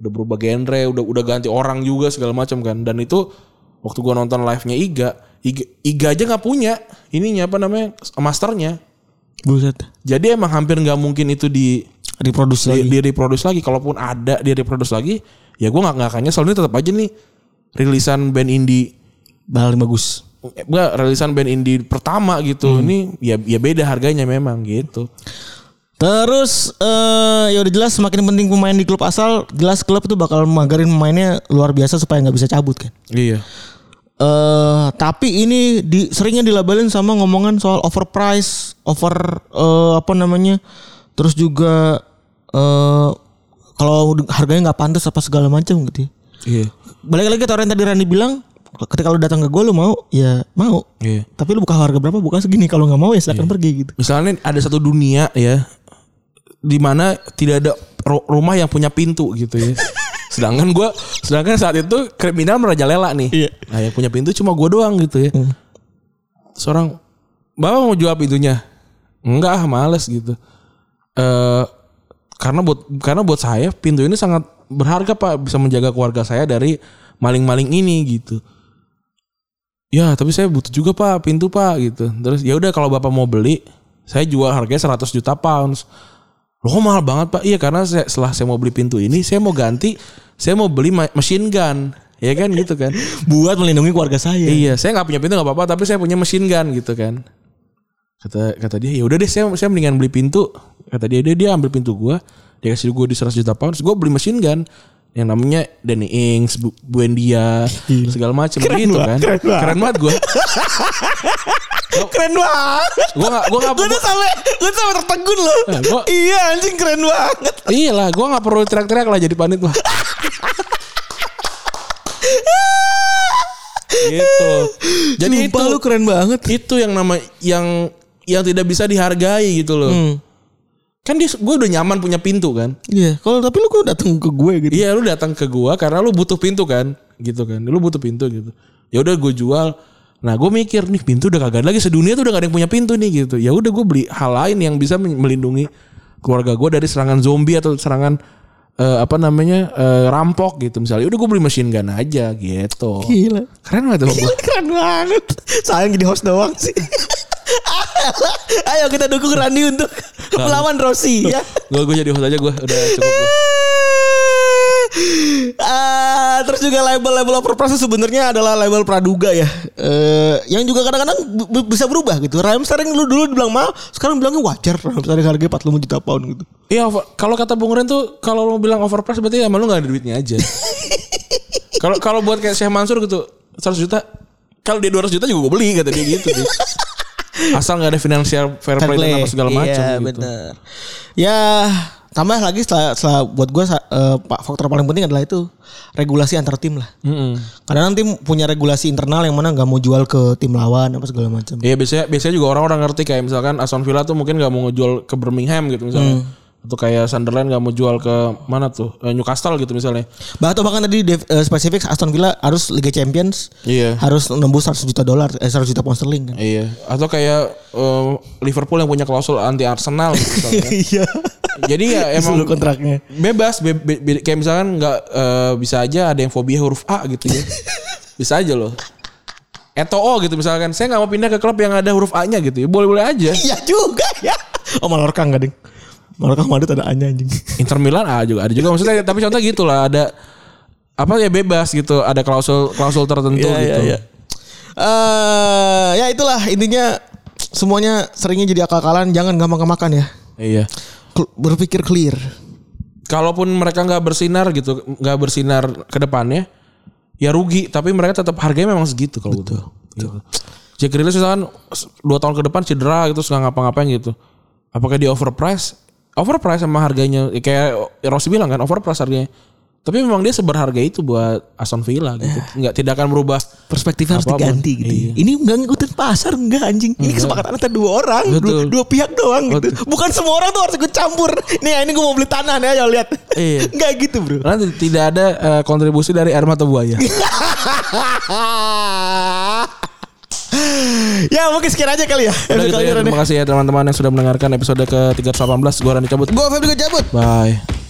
S2: udah berubah genre, udah udah ganti orang juga segala macam kan. Dan itu waktu gue nonton live-nya Iga, Iga, Iga aja nggak punya ininya apa namanya masternya.
S3: Buset.
S2: Jadi emang hampir nggak mungkin itu di
S3: Reproduksi
S2: di,
S3: lagi.
S2: di reproduce lagi. Kalaupun ada di reproduce lagi, ya gue nggak nggak akan nyesel. Ini tetap aja nih rilisan band indie
S3: Paling bagus.
S2: enggak rilisan band indie pertama gitu. Ini ya ya beda harganya memang gitu.
S3: Terus eh ya udah jelas semakin penting pemain di klub asal, jelas klub itu bakal magarin pemainnya luar biasa supaya nggak bisa cabut kan.
S2: Iya.
S3: Eh tapi ini di, seringnya dilabelin sama ngomongan soal overprice, over eh, apa namanya, terus juga eh kalau harganya nggak pantas apa segala macam gitu. ya.
S2: Iya.
S3: Balik lagi ke orang yang tadi Rani bilang, ketika lu datang ke gue lu mau, ya mau.
S2: Iya.
S3: Tapi lu buka harga berapa? Buka segini. Kalau nggak mau ya silakan pergi gitu.
S2: Misalnya ada satu dunia ya di mana tidak ada ru- rumah yang punya pintu gitu ya. Sedangkan gua sedangkan saat itu kriminal merajalela nih.
S3: Iya.
S2: Nah, yang punya pintu cuma gua doang gitu ya. Seorang Bapak mau jual pintunya? Enggak, ah, males gitu. Eh karena buat karena buat saya pintu ini sangat berharga Pak, bisa menjaga keluarga saya dari maling-maling ini gitu. Ya, tapi saya butuh juga Pak pintu Pak gitu. Terus ya udah kalau Bapak mau beli, saya jual harganya 100 juta pounds. Loh mahal banget Pak? Iya karena saya, setelah saya mau beli pintu ini, saya mau ganti, saya mau beli machine gun. Ya kan gitu kan.
S3: Buat melindungi keluarga saya.
S2: Iya, saya nggak punya pintu nggak apa-apa, tapi saya punya machine gun gitu kan. Kata kata dia, ya udah deh saya saya mendingan beli pintu. Kata dia dia dia ambil pintu gua, dia kasih gua di 100 juta pounds, gua beli machine gun yang namanya Danny Ings, Bu- Buendia, segala macam gitu kan.
S3: keren banget.
S2: Keren banget gua.
S3: Keren banget.
S2: Gua gak gua gak
S3: Gue tuh sampai gue sampai tertegun loh.
S2: Nah, gua-
S3: iya anjing keren banget.
S2: Iya lah, gua nggak perlu teriak-teriak lah jadi panit mah. gitu. Jadi
S3: Sumpah
S2: itu
S3: lu keren banget.
S2: itu yang nama yang yang tidak bisa dihargai gitu loh.
S3: Hmm.
S2: Kan dia gue udah nyaman punya pintu kan.
S3: Iya, kalau tapi lu kok datang ke gue gitu.
S2: Iya lu datang ke gua karena lu butuh pintu kan, gitu kan. Lu butuh pintu gitu. Ya udah gue jual. Nah gue mikir nih pintu udah kagak ada lagi sedunia tuh udah gak ada yang punya pintu nih gitu. Ya udah gue beli hal lain yang bisa melindungi keluarga gue dari serangan zombie atau serangan eh, apa namanya eh, rampok gitu misalnya. Udah gue beli machine gun aja gitu.
S3: Gila.
S2: Keren banget tuh.
S3: Keren banget. Sayang jadi host doang sih. Ayo kita dukung Rani untuk melawan Rossi ya.
S2: Gue gue jadi host aja gue udah cukup.
S3: Ah, terus juga label-label overpriced itu sebenarnya adalah label praduga ya. Eh, yang juga kadang-kadang bisa berubah gitu. Ramstar yang dulu dulu dibilang mahal, sekarang bilangnya wajar. Ramstar yang harganya 45 juta pound gitu.
S2: Iya, kalau kata Bung Ren tuh kalau lo bilang overprice berarti emang lu gak ada duitnya aja. Kalau kalau buat kayak Syekh Mansur gitu 100 juta, kalau dia 200 juta juga gue beli kata dia gitu sih. Asal nggak ada financial fair play dan apa segala macam
S3: Iya,
S2: gitu.
S3: bener. Ya, tambah lagi setelah, setelah buat gue pak faktor paling penting adalah itu regulasi antar tim lah.
S2: Mm-mm.
S3: Kadang tim punya regulasi internal yang mana nggak mau jual ke tim lawan apa segala macam.
S2: Iya biasanya biasanya juga orang-orang ngerti kayak misalkan Aston Villa tuh mungkin nggak mau ngejual ke Birmingham gitu misalnya. Atau kayak Sunderland nggak mau jual ke mana tuh Eh, Newcastle gitu misalnya.
S3: Bah, atau bahkan tadi dev- eh, spesifik Aston Villa harus Liga Champions
S2: Iya.
S3: harus nembus 100 juta dolar eh 100 juta pound sterling kan.
S2: Iya. Atau kayak eh, Liverpool yang punya klausul anti Arsenal gitu misalnya.
S3: Iya.
S2: Jadi ya emang
S3: Seluruh kontraknya.
S2: bebas be- be- be- kayak misalkan nggak eh, bisa aja ada yang fobia huruf A gitu ya. bisa aja loh. Eto'o gitu misalkan. Saya nggak mau pindah ke klub yang ada huruf A-nya gitu ya. Boleh-boleh aja.
S3: Iya juga ya. Oh Mallorca enggak ding. Mallorca Madrid ada A-nya anjing.
S2: Inter Milan A juga ada juga maksudnya tapi contoh gitu lah ada apa ya bebas gitu ada klausul klausul tertentu
S3: Iya,
S2: gitu.
S3: iya, iya. Eh, ya itulah intinya semuanya seringnya jadi akal-akalan jangan gampang kemakan ya.
S2: Iya.
S3: Berpikir clear.
S2: Kalaupun mereka nggak bersinar gitu, nggak bersinar ke depannya, ya rugi. Tapi mereka tetap harganya memang segitu kalau gitu. Gitu. Jack Grealish misalkan dua tahun ke depan cedera gitu, nggak ngapa-ngapain gitu. Apakah dia overprice? Overprice sama harganya, ya kayak Rossi bilang kan, overprice harganya. Tapi memang dia seberharga itu buat Aston Villa gitu. Nggak tidak akan merubah
S3: Perspektifnya harus diganti gitu.
S2: Iya.
S3: ya. Ini enggak ngikutin pasar enggak anjing. Ini kesepakatan antara dua orang, dua,
S2: Betul.
S3: dua pihak doang gitu. Bukan semua orang tuh harus ikut campur. Nih ini gue mau beli tanah nih ayo lihat.
S2: Iya.
S3: Enggak gitu, Bro.
S2: Karena tidak ada eh, kontribusi dari air mata buaya.
S3: ya mungkin sekian aja kali ya.
S2: Udah gitu ya, terima kasih ya teman-teman yang sudah mendengarkan episode ke 318 Gue Rani cabut.
S3: Gue Febri cabut.
S2: Bye.